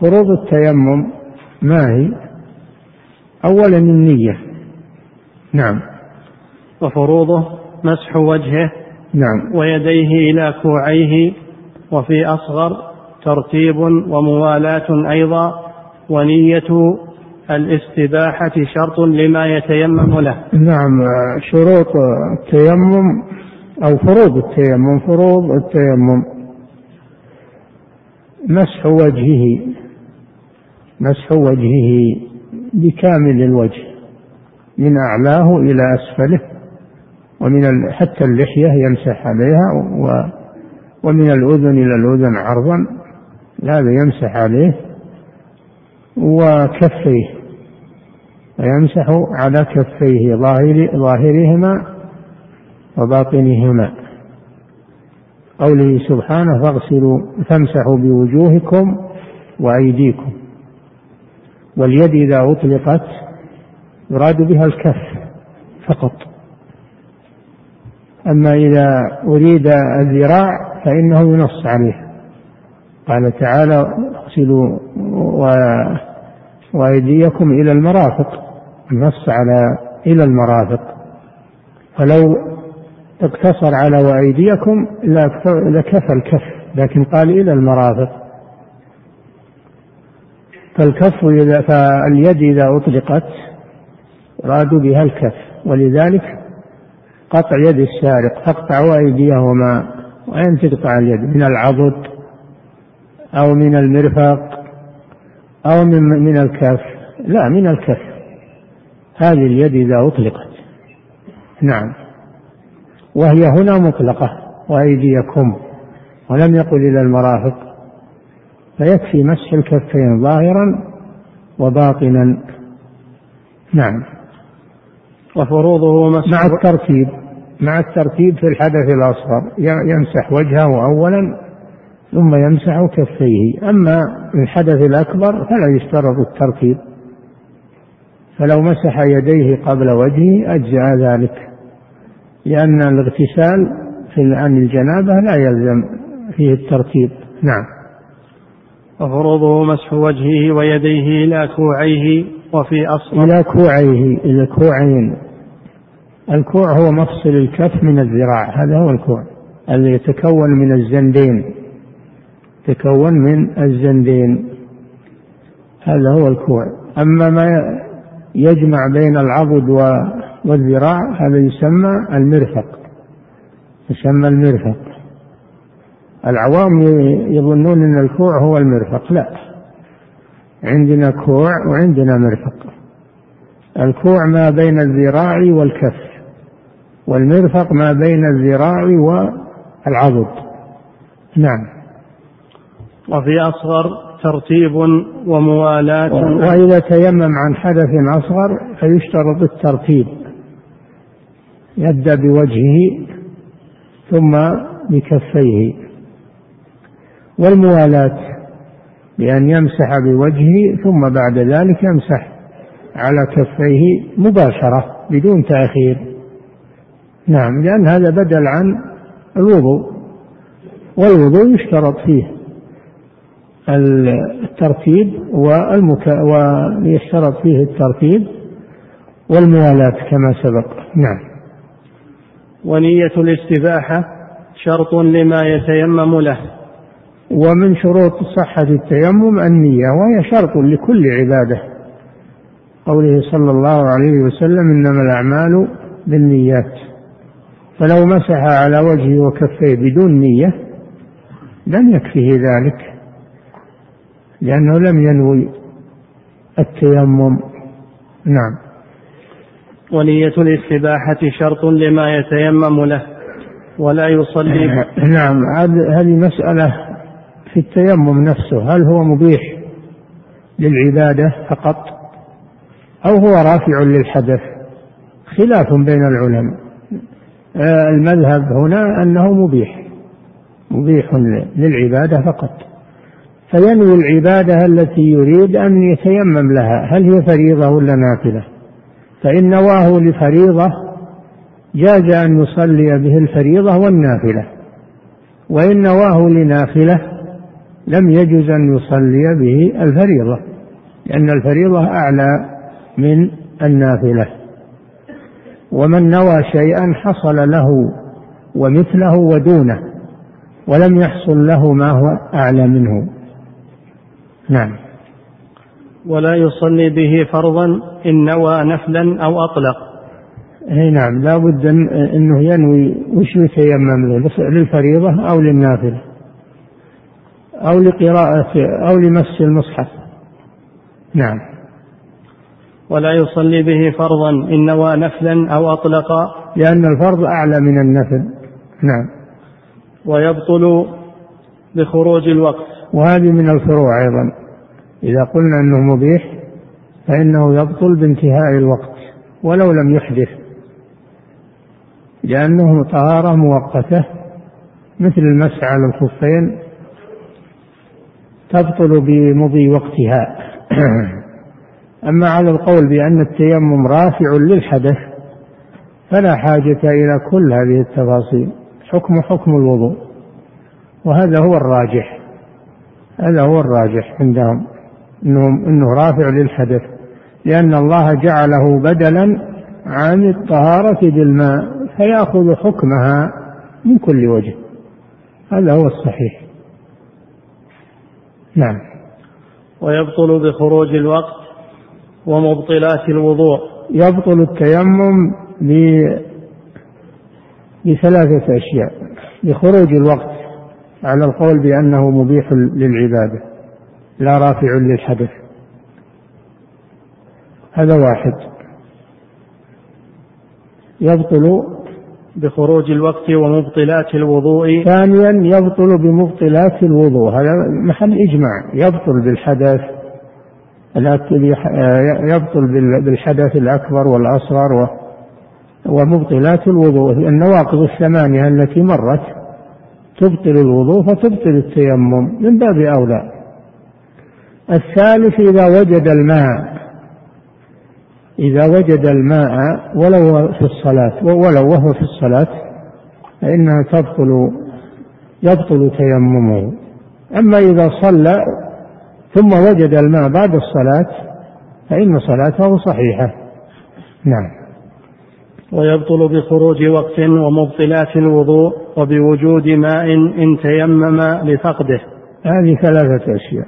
فروض التيمم ما هي؟ أولا النية. نعم. وفروضه مسح وجهه نعم. ويديه إلى كوعيه وفي أصغر ترتيب وموالاة أيضا ونية الاستباحة شرط لما يتيمم له. نعم شروط التيمم أو فروض التيمم فروض التيمم. مسح وجهه مسح وجهه بكامل الوجه من أعلاه إلى أسفله ومن حتى اللحية يمسح عليها و ومن الأذن إلى الأذن عرضا هذا يمسح عليه وكفيه. ويمسح على كفيه ظاهر ظاهرهما وباطنهما. قوله سبحانه فاغسلوا فامسحوا بوجوهكم وأيديكم. واليد إذا أطلقت يراد بها الكف فقط. أما إذا أريد الذراع فإنه ينص عليه قال تعالى اغسلوا وأيديكم إلى المرافق. النص على إلى المرافق. فلو اقتصر على وأيديكم لكفى الكف لكن قال إلى المرافق. فالكف إذا فاليد إذا أطلقت رادوا بها الكف ولذلك قطع يد السارق تقطع أيديهما وين تقطع اليد من العضد أو من المرفق أو من من الكف. لا من الكف. هذه اليد إذا أطلقت. نعم. وهي هنا مطلقة وأيديكم. ولم يقل إلى المرافق. فيكفي مسح الكفين ظاهرا وباطنا. نعم. وفروضه مسح مع الترتيب مع الترتيب في الحدث الأصغر. يمسح وجهه أولا ثم يمسح كفيه. أما الحدث الأكبر فلا يشترط الترتيب. فلو مسح يديه قبل وجهه أجزأ ذلك لأن الاغتسال في عن الجنابة لا يلزم فيه الترتيب. نعم. وفروضه مسح وجهه ويديه إلى كوعيه وفي أصل إلى كوعيه إلى كوعين. الكوع هو مفصل الكف من الذراع هذا هو الكوع الذي يتكون من الزندين يتكون من الزندين. هذا هو الكوع. أما ما يجمع بين العضد والذراع هذا يسمى المرفق. يسمى المرفق. العوام يظنون إن الكوع هو المرفق. لا. عندنا كوع وعندنا مرفق. الكوع ما بين الذراع والكف والمرفق ما بين الذراع والعضد. نعم. وفي أصغر ترتيب وموالاة. وإذا تيمم عن حدث أصغر فيشترط الترتيب. يبدأ بوجهه ثم بكفيه. والموالاة بأن يمسح بوجهه ثم بعد ذلك يمسح على كفيه مباشرة بدون تأخير. نعم لأن هذا بدل عن الوضوء والوضوء يشترط فيه. الترتيب والمك... ويشترط فيه الترتيب والموالاة كما سبق. نعم. ونية الاستباحة شرط لما يتيمم له. ومن شروط صحة التيمم النية وهي شرط لكل عبادة. قوله صلى الله عليه وسلم إنما الأعمال بالنيات. فلو مسح على وجهه وكفيه بدون نية لم يكفه ذلك. لأنه لم ينوي التيمم. نعم. ونية الاستباحة شرط لما يتيمم له ولا يصلي. نعم. هذه مسألة في التيمم نفسه. هل هو مبيح للعبادة فقط؟ أو هو رافع للحدث؟ خلاف بين العلماء. آه، المذهب هنا أنه مبيح. مبيح للعبادة فقط. فينوي العبادة التي يريد أن يتيمم لها هل هي فريضة ولا نافلة؟ فإن نواه لفريضة جاز أن يصلي به الفريضة والنافلة. وإن نواه لنافلة لم يجز أن يصلي به الفريضة لأن الفريضة أعلى من النافلة. ومن نوى شيئا حصل له ومثله ودونه ولم يحصل له ما هو أعلى منه. نعم. ولا يصلي به فرضا إن نوى نفلا أو أطلق أي نعم لا بد إنه ينوي وش يتيمم له للفريضة أو للنافلة. أو لقراءة أو لمس المصحف. نعم. ولا يصلي به فرضا إن نوى نفلا أو أطلق لأن الفرض أعلى من النفل. نعم. ويبطل بخروج الوقت. وهذه من الفروع أيضا. إذا قلنا أنه مبيح فإنه يبطل بانتهاء الوقت ولو لم يحدث لأنه طهارة مؤقتة مثل المسح على الخفين تبطل بمضي وقتها. أما على القول بأن التيمم رافع للحدث فلا حاجة إلى كل هذه التفاصيل. حكم حكم الوضوء وهذا هو الراجح. هذا هو الراجح عندهم انه إنه رافع للحدث لأن الله جعله بدلا عن الطهارة بالماء فيأخذ حكمها من كل وجه. هذا هو الصحيح. نعم. ويبطل بخروج الوقت ومبطلات الوضوء. يبطل التيمم بثلاثة أشياء بخروج الوقت. على القول بأنه مبيح للعبادة لا رافع للحدث هذا واحد. يبطل بخروج الوقت ومبطلات الوضوء. ثانيا يبطل بمبطلات الوضوء. هذا محل إجماع. يبطل بالحدث يبطل بالحدث الأكبر والأصغر ومبطلات الوضوء. النواقض الثمانية التي مرت تبطل الوضوء فتبطل التيمم. من باب أولى. الثالث إذا وجد الماء. إذا وجد الماء ولو في الصلاة ولو وهو في الصلاة فإنها تبطل يبطل تيممه. أما إذا صلى ثم وجد الماء بعد الصلاة فإن صلاته صحيحة. نعم. ويبطل بخروج وقت ومبطلات الوضوء وبوجود ماء إن تيمم لفقده. هذه ثلاثة أشياء.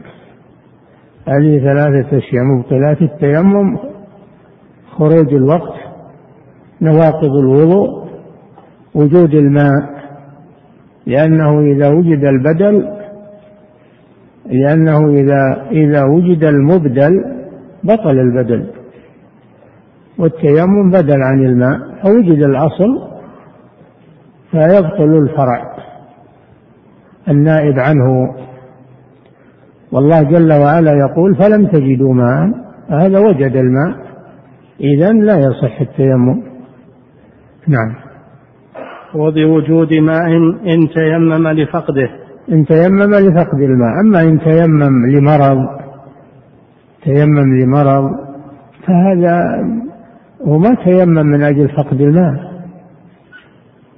هذه ثلاثة أشياء. مبطلات التيمم خروج الوقت نواقض الوضوء وجود الماء. لأنه إذا وجد البدل لأنه إذا إذا وجد المبدل بطل البدل. والتيمم بدل عن الماء فوجد الأصل فيبطل الفرع النائب عنه. والله جل وعلا يقول فلم تجدوا ماء هذا وجد الماء. إذا لا يصح التيمم. نعم. وبوجود ماء إن تيمم لفقده. إن تيمم لفقد الماء. أما إن تيمم لمرض تيمم لمرض فهذا هو ما تيمم من أجل فقد الماء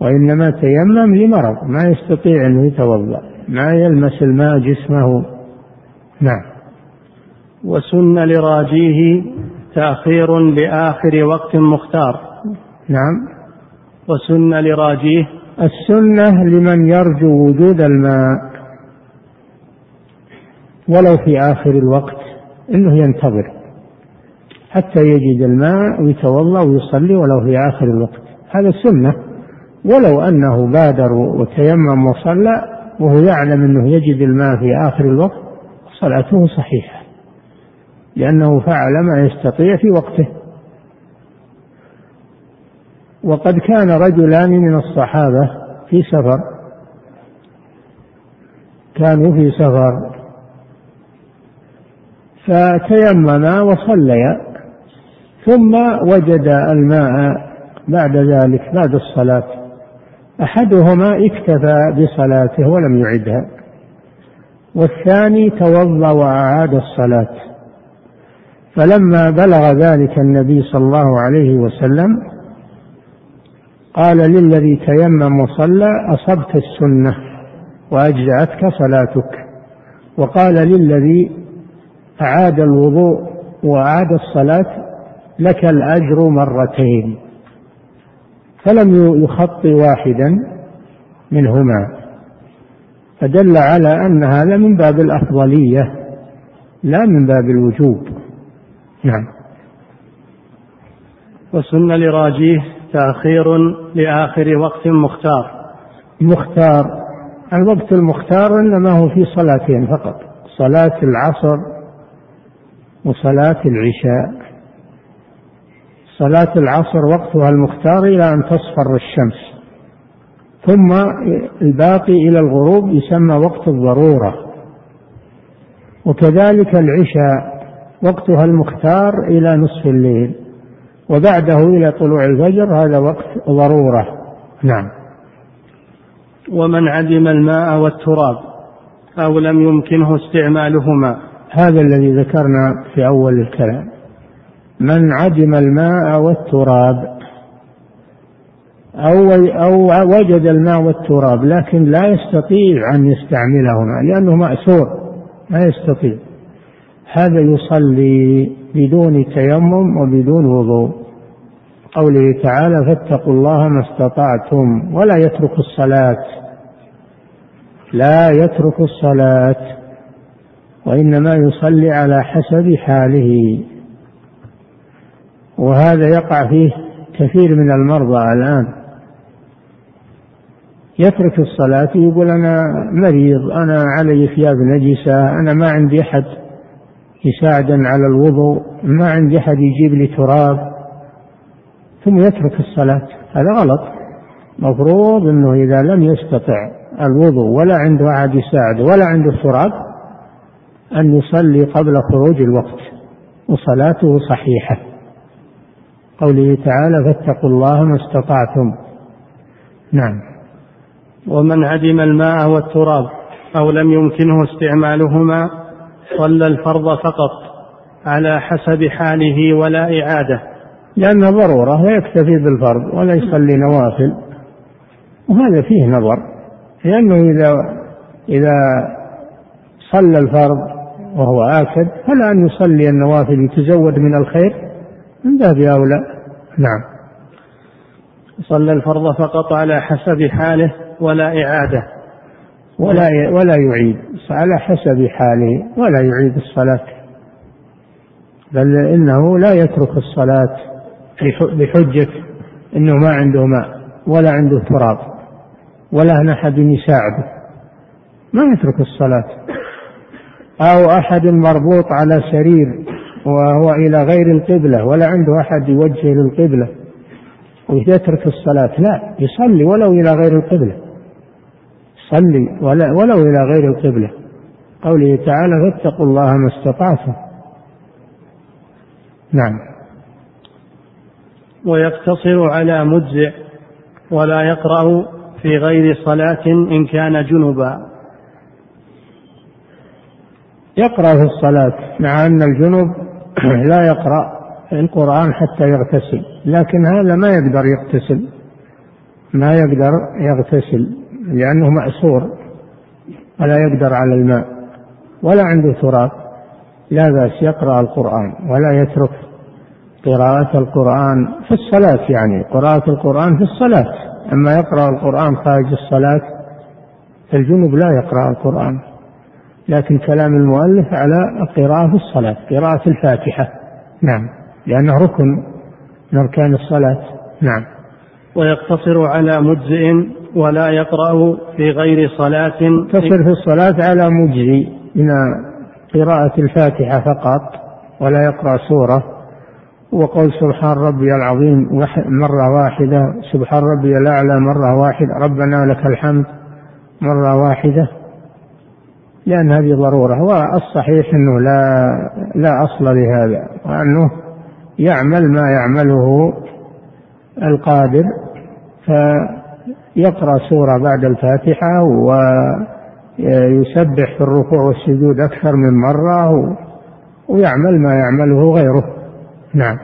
وإنما تيمم لمرض ما يستطيع أنه يتوضأ ما يلمس الماء جسمه. نعم. وسن لراجيه تأخير لآخر وقت مختار. نعم. وسن لراجيه السنة لمن يرجو وجود الماء ولو في آخر الوقت إنه ينتظر. حتى يجد الماء ويتوضأ ويصلي ولو في آخر الوقت. هذا السنة. ولو أنه بادر وتيمم وصلى وهو يعلم أنه يجد الماء في آخر الوقت صلاته صحيحة. لأنه فعل ما يستطيع في وقته. وقد كان رجلان من الصحابة في سفر. كانوا في سفر. فتيمما وصليا. ثم وجد الماء بعد ذلك بعد الصلاة. أحدهما اكتفى بصلاته ولم يعدها. والثاني توضأ وأعاد الصلاة. فلما بلغ ذلك النبي صلى الله عليه وسلم قال للذي تيمم وصلى أصبت السنة وأجزأتك صلاتك. وقال للذي أعاد الوضوء وأعاد الصلاة لك الأجر مرتين. فلم يخطي واحدا منهما. فدل على أن هذا من باب الأفضلية لا من باب الوجوب. نعم. وسن لراجيه تأخير لآخر وقت مختار. مختار. الوقت المختار إنما هو في صلاتين فقط. صلاة العصر وصلاة العشاء. صلاة العصر وقتها المختار إلى أن تصفر الشمس. ثم الباقي إلى الغروب يسمى وقت الضرورة. وكذلك العشاء وقتها المختار إلى نصف الليل. وبعده إلى طلوع الفجر هذا وقت ضرورة. نعم. ومن عدم الماء والتراب أو لم يمكنه استعمالهما. هذا الذي ذكرنا في أول الكلام. من عدم الماء والتراب. أو أو وجد الماء والتراب لكن لا يستطيع أن يستعملهما لأنه مأسور ما يستطيع. هذا يصلي بدون تيمم وبدون وضوء. قوله تعالى فاتقوا الله ما استطعتم ولا يترك الصلاة. لا يترك الصلاة وإنما يصلي على حسب حاله. وهذا يقع فيه كثير من المرضى الآن. يترك الصلاة يقول أنا مريض أنا علي ثياب نجسة أنا ما عندي أحد يساعدني على الوضوء ما عندي أحد يجيب لي تراب. ثم يترك الصلاة. هذا غلط. مفروض أنه إذا لم يستطع الوضوء ولا عنده أحد يساعده ولا عنده تراب أن يصلي قبل خروج الوقت. وصلاته صحيحة. قوله تعالى فاتقوا الله ما استطعتم. نعم. ومن عدم الماء والتراب أو لم يمكنه استعمالهما صلى الفرض فقط على حسب حاله ولا إعادة. لأن ضرورة لا يكتفي بالفرض ولا يصلي نوافل. وهذا فيه نظر. لأنه إذا إذا صلى الفرض وهو آكد فلا أن يصلي النوافل يتزود من الخير. من باب أولى. نعم. صلى الفرض فقط على حسب حاله ولا إعادة ولا ولا يعيد. على حسب حاله ولا يعيد الصلاة. بل إنه لا يترك الصلاة بحجة أنه ما عنده ماء ولا عنده تراب ولا أحد يساعده. ما يترك الصلاة. أو أحد مربوط على سرير وهو إلى غير القبلة ولا عنده أحد يوجه للقبلة. ويترك الصلاة لا يصلي ولو إلى غير القبلة. صلي ولو إلى غير القبلة. قوله تعالى فاتقوا الله ما استطعتم. نعم. ويقتصر على مجزئ ولا يقرأ في غير صلاة إن كان جنبا. يقرأ في الصلاة مع أن الجنوب لا يقرأ القرآن حتى يغتسل لكن هذا ما يقدر يغتسل ما يقدر يغتسل لأنه مأسور ولا يقدر على الماء ولا عنده تراب لا بأس يقرأ القرآن ولا يترك قراءة القرآن في الصلاة يعني قراءة القرآن في الصلاة أما يقرأ القرآن خارج الصلاة فالجنوب لا يقرأ القرآن. لكن كلام المؤلف على القراءة في الصلاة قراءة الفاتحة. نعم. لأنه ركن من أركان الصلاة. نعم. ويقتصر على مجزئ ولا يقرأ في غير صلاة. تصر في الصلاة على مجزي من قراءة الفاتحة فقط ولا يقرأ سورة. وقول سبحان ربي العظيم مرة واحدة سبحان ربي الأعلى مرة واحدة ربنا لك الحمد مرة واحدة. لأن هذه ضرورة والصحيح أنه لا لا أصل لهذا وأنه يعمل ما يعمله القادر فيقرأ سورة بعد الفاتحة ويسبح في الركوع والسجود أكثر من مرة ويعمل ما يعمله غيره. نعم.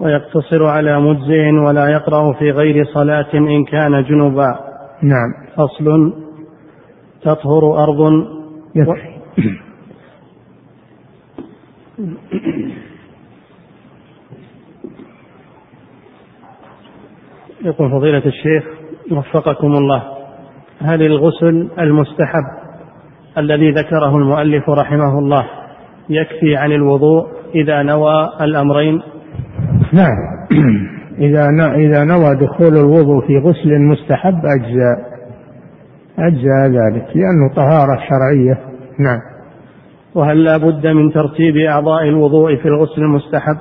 ويقتصر على مجزئ ولا يقرأ في غير صلاة إن كان جنبا. نعم. فصل تطهر أرض. يكفي. يقول فضيلة الشيخ وفقكم الله. هل الغسل المستحب الذي ذكره المؤلف رحمه الله يكفي عن الوضوء إذا نوى الأمرين؟ نعم. إذا إذا نوى دخول الوضوء في غسل مستحب أجزاء. أجزاء ذلك لأنه طهارة شرعية. نعم. وهل لا بد من ترتيب أعضاء الوضوء في الغسل المستحب؟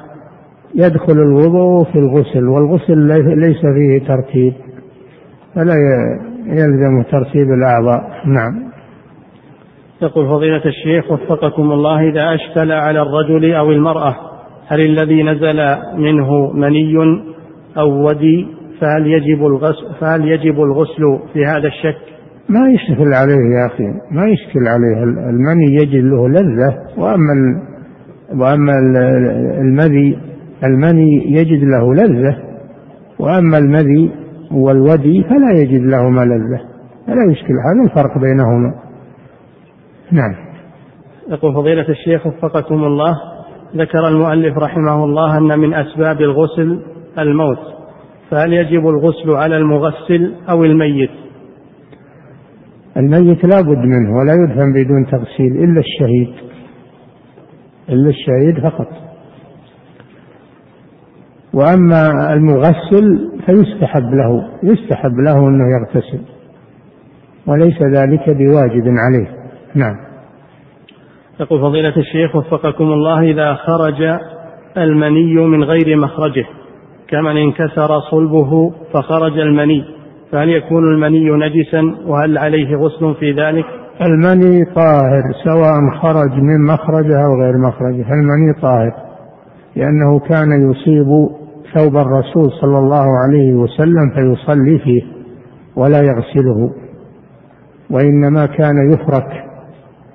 يدخل الوضوء في الغسل والغسل ليس فيه ترتيب فلا يلزم ترتيب الأعضاء. نعم. يقول فضيلة الشيخ وفقكم الله إذا أشكل على الرجل أو المرأة هل الذي نزل منه مني أو ودي فهل يجب الغسل فهل يجب الغسل في هذا الشك؟ ما يشكل عليه يا أخي ما يشكل عليه. المني يجد له لذة وأما وأما المذي المني يجد له لذة وأما المذي والودي فلا يجد لهما لذة. فلا يشكل هذا الفرق بينهما. نعم. يقول فضيلة الشيخ وفقكم الله ذكر المؤلف رحمه الله أن من أسباب الغسل الموت فهل يجب الغسل على المغسل أو الميت؟ الميت لا بد منه ولا يدفن بدون تغسيل إلا الشهيد إلا الشهيد فقط. وأما المغسل فيستحب له يستحب له أنه يغتسل وليس ذلك بواجب عليه. نعم. يقول فضيلة الشيخ وفقكم الله إذا خرج المني من غير مخرجه كمن انكسر صلبه فخرج المني. فهل يكون المني نجسا وهل عليه غسل في ذلك؟ المني طاهر سواء خرج من مخرجه أو غير مخرجه المني طاهر لأنه كان يصيب ثوب الرسول صلى الله عليه وسلم فيصلي فيه ولا يغسله وإنما كان يفرك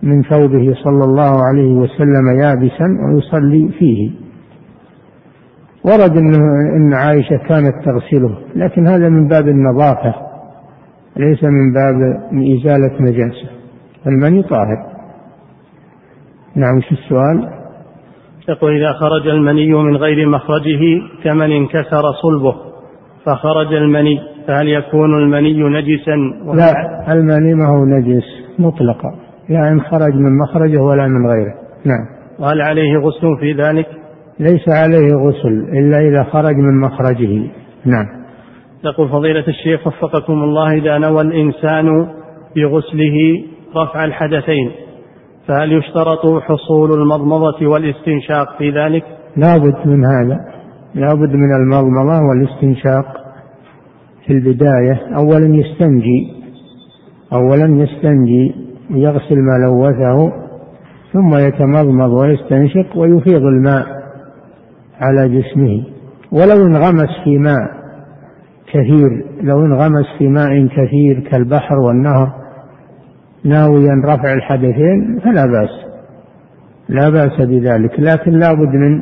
من ثوبه صلى الله عليه وسلم يابسا ويصلي فيه. ورد إن, إن عائشة كانت تغسله لكن هذا من باب النظافة ليس من باب إزالة نجاسة. المني طاهر. نعم شو السؤال؟ يقول إذا خرج المني من غير مخرجه كمن انكسر صلبه فخرج المني فهل يكون المني نجسا؟ لا المني ما هو نجس مطلقا لا إن خرج من مخرجه ولا من غيره. نعم. وهل عليه غسل في ذلك؟ ليس عليه غسل إلا إذا خرج من مخرجه. نعم. يقول فضيلة الشيخ وفقكم الله إذا نوى الإنسان بغسله رفع الحدثين فهل يشترط حصول المضمضة والاستنشاق في ذلك؟ لا بد من هذا. لا بد من المضمضة والاستنشاق في البداية. أولا يستنجي. أولا يستنجي ويغسل ما لوثه ثم يتمضمض ويستنشق ويفيض الماء. على جسمه. ولو انغمس في ماء كثير لو انغمس في ماء كثير كالبحر والنهر ناويا رفع الحدثين فلا بأس. لا بأس بذلك. لكن لا بد من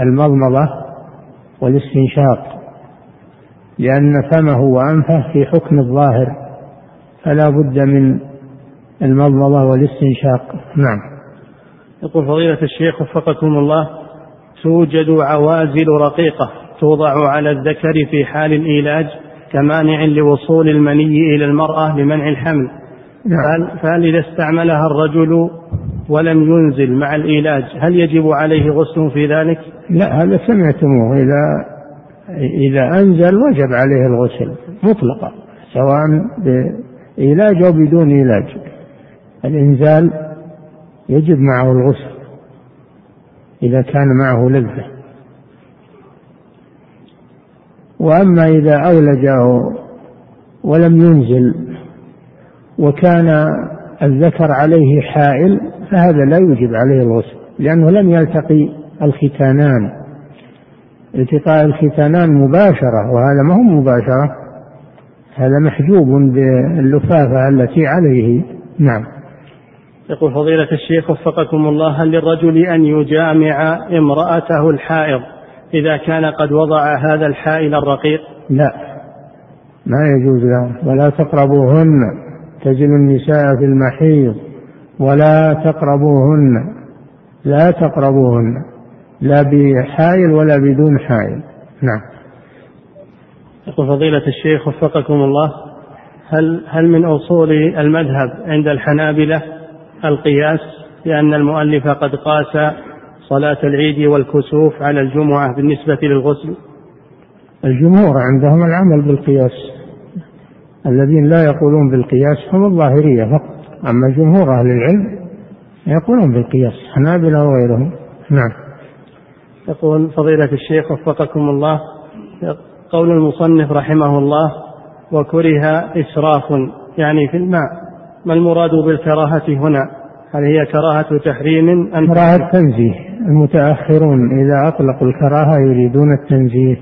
المضمضة والاستنشاق لأن فمه وأنفه في حكم الظاهر فلا بد من المضمضة والاستنشاق. نعم. يقول فضيلة الشيخ وفقكم الله توجد عوازل رقيقة توضع على الذكر في حال الإيلاج كمانع لوصول المني إلى المرأة لمنع الحمل نعم. فهل إذا استعملها الرجل ولم ينزل مع الإيلاج هل يجب عليه غسل في ذلك؟ لا هذا سمعتموه إذا إذا أنزل وجب عليه الغسل مطلقا سواء بإيلاج أو بدون إيلاج الإنزال يجب معه الغسل إذا كان معه لذة. وأما إذا أولج ولم ينزل وكان الذكر عليه حائل فهذا لا يوجب عليه الغسل لأنه لم يلتقي الختانان. التقاء الختانان مباشرة وهذا ما هو مباشرة هذا محجوب باللفافة التي عليه. نعم. يقول فضيلة الشيخ وفقكم الله هل للرجل أن يجامع امرأته الحائض إذا كان قد وضع هذا الحائل الرقيق؟ لا. ما يجوز له ولا تقربوهن. تجل النساء في المحيض. ولا تقربوهن. لا تقربوهن. لا بحائل ولا بدون حائل. نعم. يقول فضيلة الشيخ وفقكم الله هل هل من أصول المذهب عند الحنابلة القياس لأن المؤلف قد قاس صلاة العيد والكسوف على الجمعة بالنسبة للغسل. الجمهور عندهم العمل بالقياس. الذين لا يقولون بالقياس هم الظاهرية فقط. أما جمهور أهل العلم يقولون بالقياس حنابلة وغيرهم. نعم. يقول فضيلة الشيخ وفقكم الله قول المصنف رحمه الله وكره إسراف يعني في الماء. ما المراد بالكراهة هنا؟ هل هي كراهة تحريم أم كراهة تنزيه. المتأخرون إذا أطلقوا الكراهة يريدون التنزيه.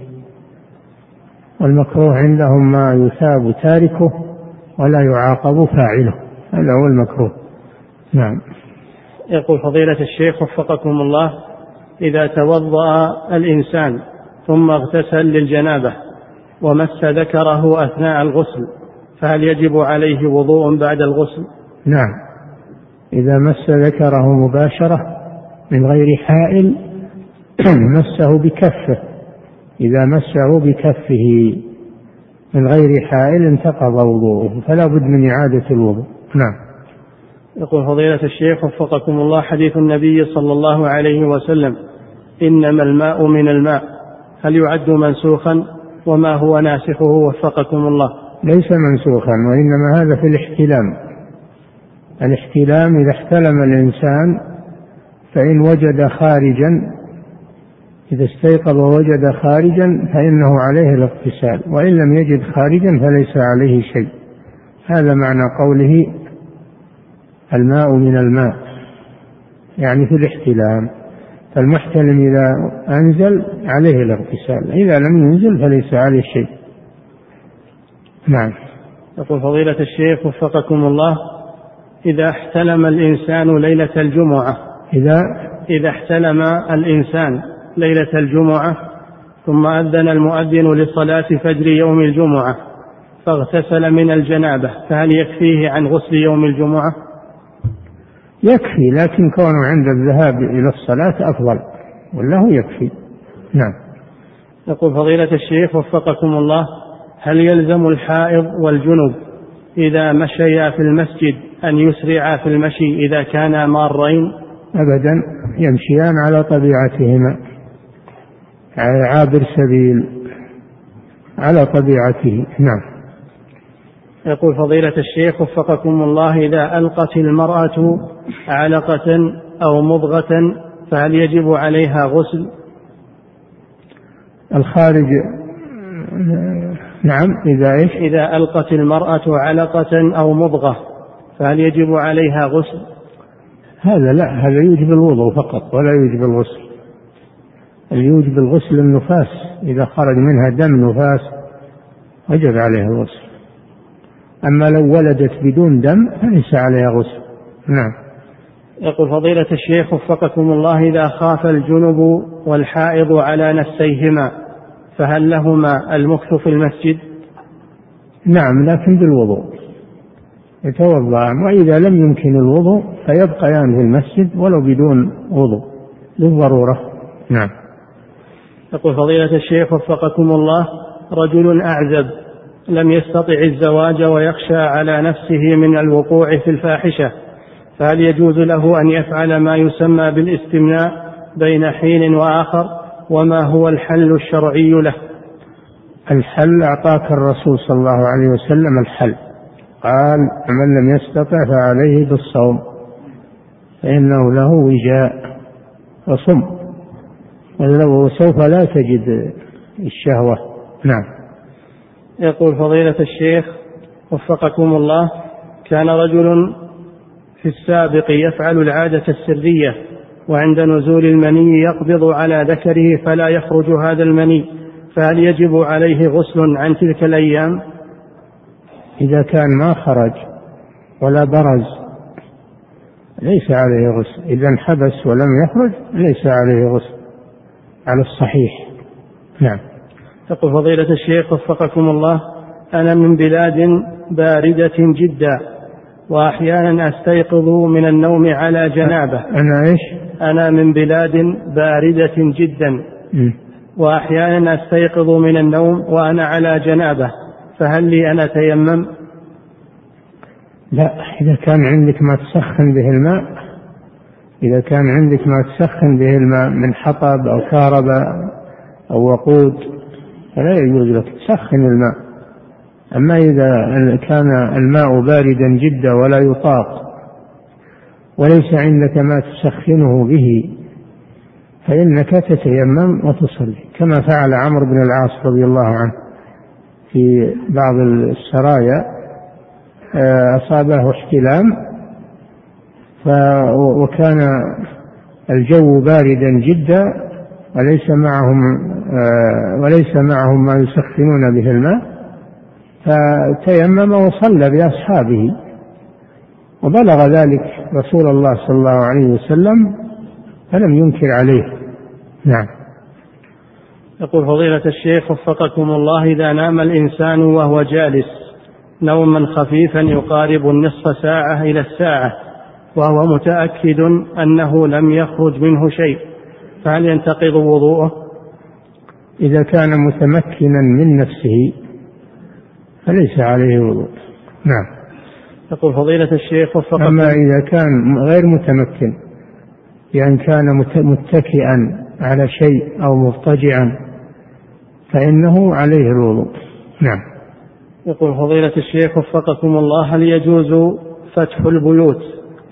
والمكروه عندهم ما يثاب تاركه ولا يعاقب فاعله. هذا هو المكروه. نعم. يقول فضيلة الشيخ وفقكم الله إذا توضأ الإنسان ثم اغتسل للجنابة ومس ذكره أثناء الغسل فهل يجب عليه وضوء بعد الغسل؟ نعم. إذا مس ذكره مباشرة من غير حائل مسه بكفه. إذا مسه بكفه من غير حائل انتقض وضوءه. فلا بد من إعادة الوضوء. نعم. يقول فضيلة الشيخ وفقكم الله حديث النبي صلى الله عليه وسلم إنما الماء من الماء هل يعد منسوخا وما هو ناسخه وفقكم الله. ليس منسوخا وإنما هذا في الاحتلام. الاحتلام إذا احتلم الإنسان فإن وجد خارجا إذا استيقظ ووجد خارجا فإنه عليه الاغتسال. وإن لم يجد خارجا فليس عليه شيء. هذا معنى قوله الماء من الماء يعني في الاحتلام. فالمحتلم إذا أنزل عليه الاغتسال إذا لم ينزل فليس عليه شيء. نعم. يقول فضيلة الشيخ وفقكم الله إذا احتلم الإنسان ليلة الجمعة إذا إذا احتلم الإنسان ليلة الجمعة ثم أذن المؤذن لصلاة فجر يوم الجمعة فاغتسل من الجنابة فهل يكفيه عن غسل يوم الجمعة؟ يكفي لكن كونه عند الذهاب إلى الصلاة أفضل ولا هو يكفي. نعم. يقول فضيلة الشيخ وفقكم الله هل يلزم الحائض والجنب إذا مشيا في المسجد أن يسرعا في المشي إذا كانا مارين أبدا يمشيان على طبيعتهما عابر سبيل على طبيعته نعم يقول فضيلة الشيخ وفقكم الله إذا ألقت المرأة علقة أو مضغة فهل يجب عليها غسل؟ الخارج نعم إذا إيش؟ إذا ألقت المرأة علقة أو مضغة فهل يجب عليها غسل؟ هذا لا هذا يوجب الوضوء فقط ولا يوجب الغسل اللي يوجب الغسل النفاس إذا خرج منها دم نفاس وجب عليها الغسل أما لو ولدت بدون دم فليس عليها غسل نعم يقول فضيلة الشيخ وفقكم الله إذا خاف الجنب والحائض على نفسيهما فهل لهما المكث في المسجد؟ نعم لكن بالوضوء. يتوضأان وإذا لم يمكن الوضوء فيبقيان في المسجد ولو بدون وضوء. للضرورة. نعم. يقول فضيلة الشيخ وفقكم الله رجل أعزب لم يستطع الزواج ويخشى على نفسه من الوقوع في الفاحشة فهل يجوز له أن يفعل ما يسمى بالاستمناء بين حين وآخر؟ وما هو الحل الشرعي له. الحل أعطاك الرسول صلى الله عليه وسلم الحل. قال من لم يستطع فعليه بالصوم فإنه له وجاء فصم. وسوف لا تجد الشهوة. نعم. يقول فضيلة الشيخ وفقكم الله كان رجل في السابق يفعل العادة السرية وعند نزول المني يقبض على ذكره فلا يخرج هذا المني فهل يجب عليه غسل عن تلك الأيام؟ إذا كان ما خرج ولا برز ليس عليه غسل إذا انحبس ولم يخرج ليس عليه غسل على الصحيح. نعم. يقول فضيلة الشيخ وفقكم الله أنا من بلاد باردة جدا وأحيانا أستيقظ من النوم على جنابة. أنا إيش؟ أنا من بلاد باردة جدا. م. وأحيانا أستيقظ من النوم وأنا على جنابة. فهل لي أن أتيمم؟ لا إذا كان عندك ما تسخن به الماء إذا كان عندك ما تسخن به الماء من حطب أو كهرباء أو وقود فلا يجوز لك تسخن الماء. أما إذا كان الماء باردا جدا ولا يطاق وليس عندك ما تسخنه به فإنك تتيمم وتصلي كما فعل عمرو بن العاص رضي الله عنه في بعض السرايا آه، أصابه احتلام وكان الجو باردا جدا وليس معهم آه، وليس معهم ما يسخنون به الماء فتيمم وصلى بأصحابه وبلغ ذلك رسول الله صلى الله عليه وسلم فلم ينكر عليه. نعم. يقول فضيلة الشيخ وفقكم الله إذا نام الإنسان وهو جالس نوما خفيفا يقارب النصف ساعة إلى الساعة وهو متأكد أنه لم يخرج منه شيء فهل ينتقض وضوءه؟ إذا كان متمكنا من نفسه فليس عليه وضوء. نعم. يقول فضيلة الشيخ وفقكم. أما إذا كان غير متمكن بأن كان متكئا على شيء أو مضطجعا فإنه عليه الوضوء. نعم. يقول فضيلة الشيخ وفقكم الله هل يجوز فتح البيوت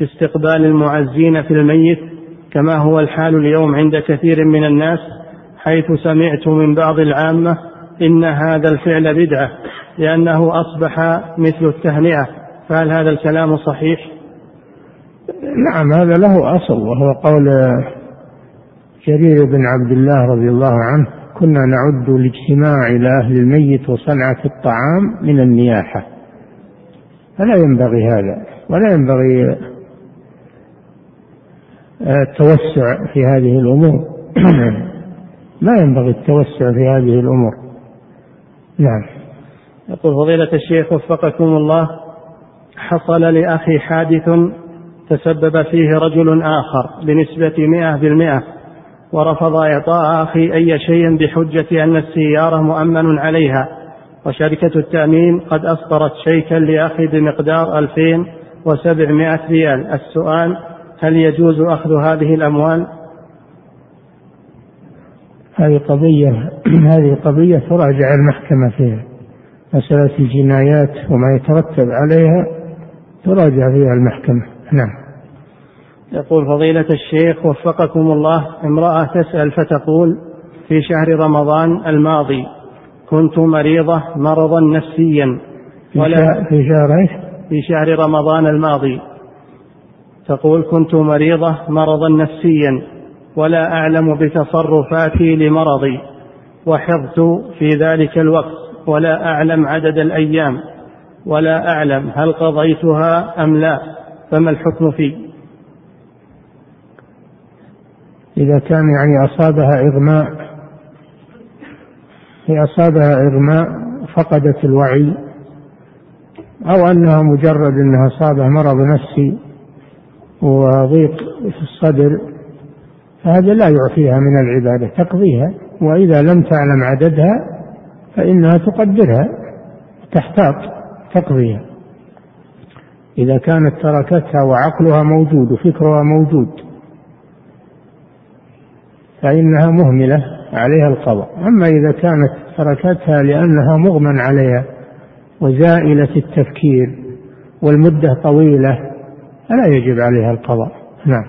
لاستقبال المعزين في الميت كما هو الحال اليوم عند كثير من الناس؟ حيث سمعت من بعض العامة إن هذا الفعل بدعة لأنه أصبح مثل التهنئة. فهل هذا الكلام صحيح؟ نعم هذا له أصل وهو قول جرير بن عبد الله رضي الله عنه كنا نعد الاجتماع إلى أهل الميت وصنعة الطعام من النياحة. فلا ينبغي هذا ولا ينبغي التوسع في هذه الأمور. لا ينبغي التوسع في هذه الأمور. نعم. يقول فضيلة الشيخ وفقكم الله حصل لأخي حادث تسبب فيه رجل آخر بنسبة مئة بالمئة ورفض إعطاء أخي أي شيء بحجة أن السيارة مؤمن عليها. وشركة التأمين قد أصدرت شيكا لأخي بمقدار 2700 ريال. السؤال هل يجوز أخذ هذه الأموال؟ هذه قضية هذه قضية تراجع المحكمة فيها. مسألة الجنايات وما يترتب عليها. تراجع فيها المحكمة. نعم. يقول فضيلة الشيخ وفقكم الله امرأة تسأل فتقول في شهر رمضان الماضي كنت مريضة مرضا نفسيا. ولا في شهر إيش؟ في شهر رمضان الماضي. تقول كنت مريضة مرضا نفسيا ولا أعلم بتصرفاتي لمرضي وحظت في ذلك الوقت ولا أعلم عدد الأيام. ولا أعلم هل قضيتها أم لا فما الحكم فيه. إذا كان يعني أصابها إغماء هي أصابها إغماء فقدت الوعي أو أنها مجرد أنها أصابها مرض نفسي وضيق في الصدر فهذا لا يعفيها من العبادة تقضيها وإذا لم تعلم عددها فإنها تقدرها تحتاط. تقضيها إذا كانت تركتها وعقلها موجود وفكرها موجود فإنها مهملة عليها القضاء. أما إذا كانت تركتها لأنها مغمى عليها وزائلة التفكير والمدة طويلة فلا يجب عليها القضاء. نعم.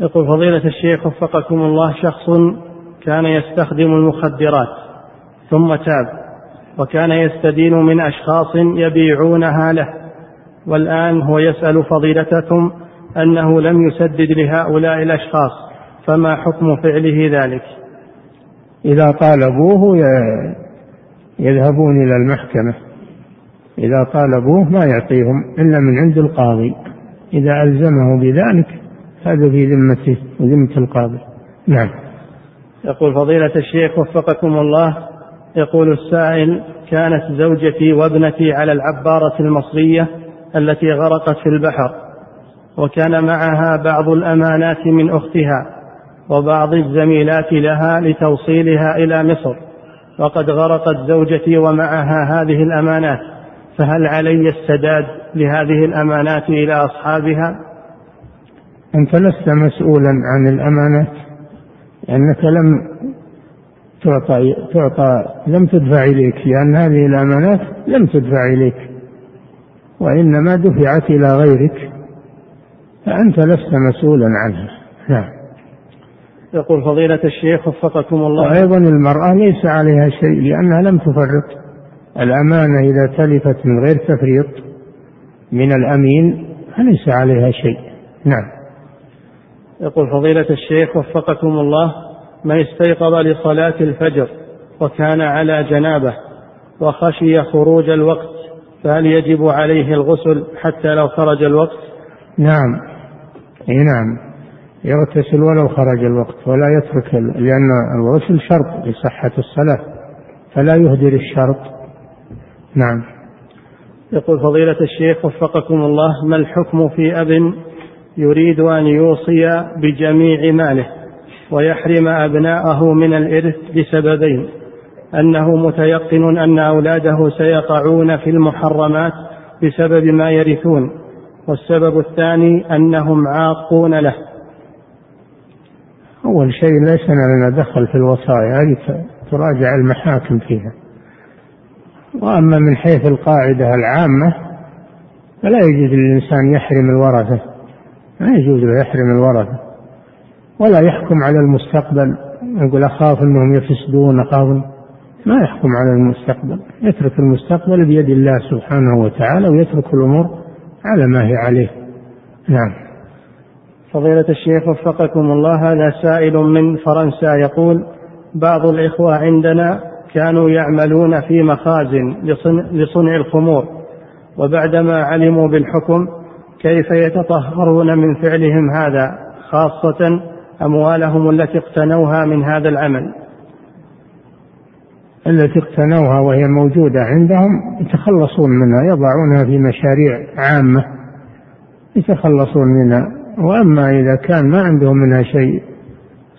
يقول فضيلة الشيخ وفقكم الله شخص كان يستخدم المخدرات ثم تاب. وكان يستدين من أشخاص يبيعونها له والآن هو يسأل فضيلتكم أنه لم يسدد لهؤلاء الأشخاص فما حكم فعله ذلك؟ إذا طالبوه يذهبون إلى المحكمة إذا طالبوه ما يعطيهم إلا من عند القاضي إذا ألزمه بذلك هذا في ذمته وذمة القاضي. نعم. يقول فضيلة الشيخ وفقكم الله يقول السائل كانت زوجتي وابنتي على العبارة المصرية التي غرقت في البحر وكان معها بعض الأمانات من أختها وبعض الزميلات لها لتوصيلها إلى مصر وقد غرقت زوجتي ومعها هذه الأمانات فهل علي السداد لهذه الأمانات إلى أصحابها؟ أنت لست مسؤولا عن الأمانات لأنك لم تعطى تعطى لم تدفع إليك لأن هذه الأمانات لم تدفع إليك وإنما دفعت إلى غيرك فأنت لست مسؤولا عنها. نعم. يقول فضيلة الشيخ وفقكم الله. وأيضا المرأة ليس عليها شيء لأنها لم تفرط. الأمانة إذا تلفت من غير تفريط من الأمين فليس عليها شيء. نعم. يقول فضيلة الشيخ وفقكم الله. من استيقظ لصلاة الفجر وكان على جنابه وخشي خروج الوقت فهل يجب عليه الغسل حتى لو خرج الوقت؟ نعم. إي نعم. يغتسل ولو خرج الوقت ولا يترك لأن الغسل شرط لصحة الصلاة فلا يهدر الشرط. نعم. يقول فضيلة الشيخ وفقكم الله ما الحكم في أب يريد أن يوصي بجميع ماله؟ ويحرم أبناءه من الإرث بسببين. أنه متيقن أن أولاده سيقعون في المحرمات بسبب ما يرثون. والسبب الثاني أنهم عاقون له. أول شيء ليس لنا دخل في الوصايا هذه تراجع المحاكم فيها. وأما من حيث القاعدة العامة فلا يجوز للإنسان يحرم الورثة. ما يجوز له يحرم الورثة. ولا يحكم على المستقبل. يقول أخاف أنهم يفسدون أخاف ما يحكم على المستقبل. يترك المستقبل بيد الله سبحانه وتعالى ويترك الأمور على ما هي عليه. نعم. فضيلة الشيخ وفقكم الله هذا سائل من فرنسا يقول بعض الإخوة عندنا كانوا يعملون في مخازن لصنع, لصنع الخمور وبعدما علموا بالحكم كيف يتطهرون من فعلهم هذا خاصة أموالهم التي اقتنوها من هذا العمل. التي اقتنوها وهي موجودة عندهم يتخلصون منها يضعونها في مشاريع عامة يتخلصون منها. وأما إذا كان ما عندهم منها شيء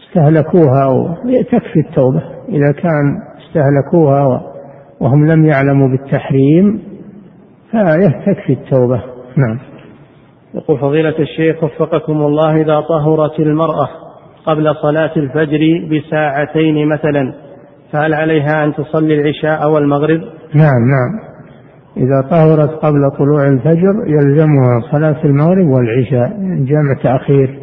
استهلكوها تكفي التوبة. إذا كان استهلكوها وهم لم يعلموا بالتحريم فتكفي التوبة. نعم. يقول فضيلة الشيخ وفقكم الله إذا طهرت المرأة قبل صلاة الفجر بساعتين مثلا فهل عليها أن تصلي العشاء والمغرب؟ نعم نعم. إذا طهرت قبل طلوع الفجر يلزمها صلاة المغرب والعشاء جمع تأخير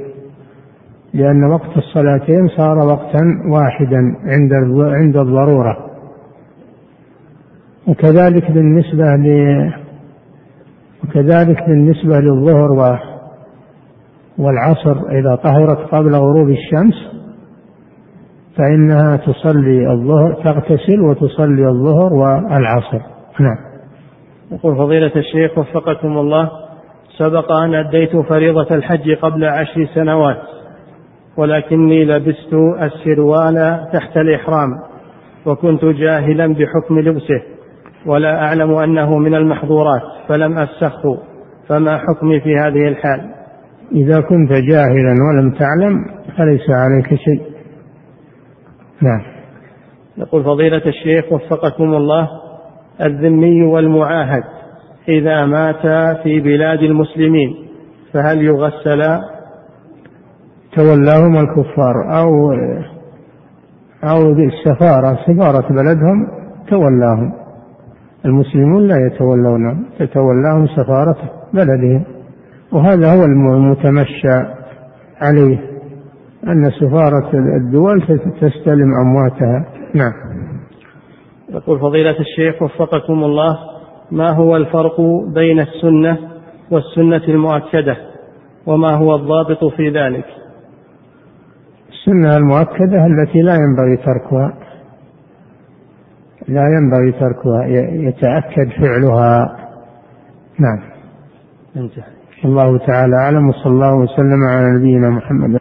لأن وقت الصلاتين صار وقتا واحدا عند عند الضرورة. وكذلك بالنسبة ل وكذلك بالنسبة للظهر والعصر إذا طهرت قبل غروب الشمس فإنها تصلي الظهر تغتسل وتصلي الظهر والعصر. نعم. يقول فضيلة الشيخ وفقكم الله سبق أن أديت فريضة الحج قبل عشر سنوات ولكني لبست السروال تحت الإحرام وكنت جاهلا بحكم لبسه ولا أعلم أنه من المحظورات فلم أفسخه فما حكمي في هذه الحال؟ إذا كنت جاهلا ولم تعلم فليس عليك شيء. نعم. يقول فضيلة الشيخ وفقكم الله الذمي والمعاهد إذا مات في بلاد المسلمين فهل يغسلا تولاهم الكفار أو أو السفارة سفارة بلدهم تولاهم المسلمون لا يتولون تتولاهم سفارة بلدهم. وهذا هو المتمشى عليه أن سفارة الدول تستلم أمواتها. نعم. يقول فضيلة الشيخ وفقكم الله ما هو الفرق بين السنة والسنة المؤكدة؟ وما هو الضابط في ذلك؟ السنة المؤكدة التي لا ينبغي تركها لا ينبغي تركها يتأكد فعلها. نعم. انتهى. الله تعالى أعلم وصلى الله وسلم على نبينا محمد.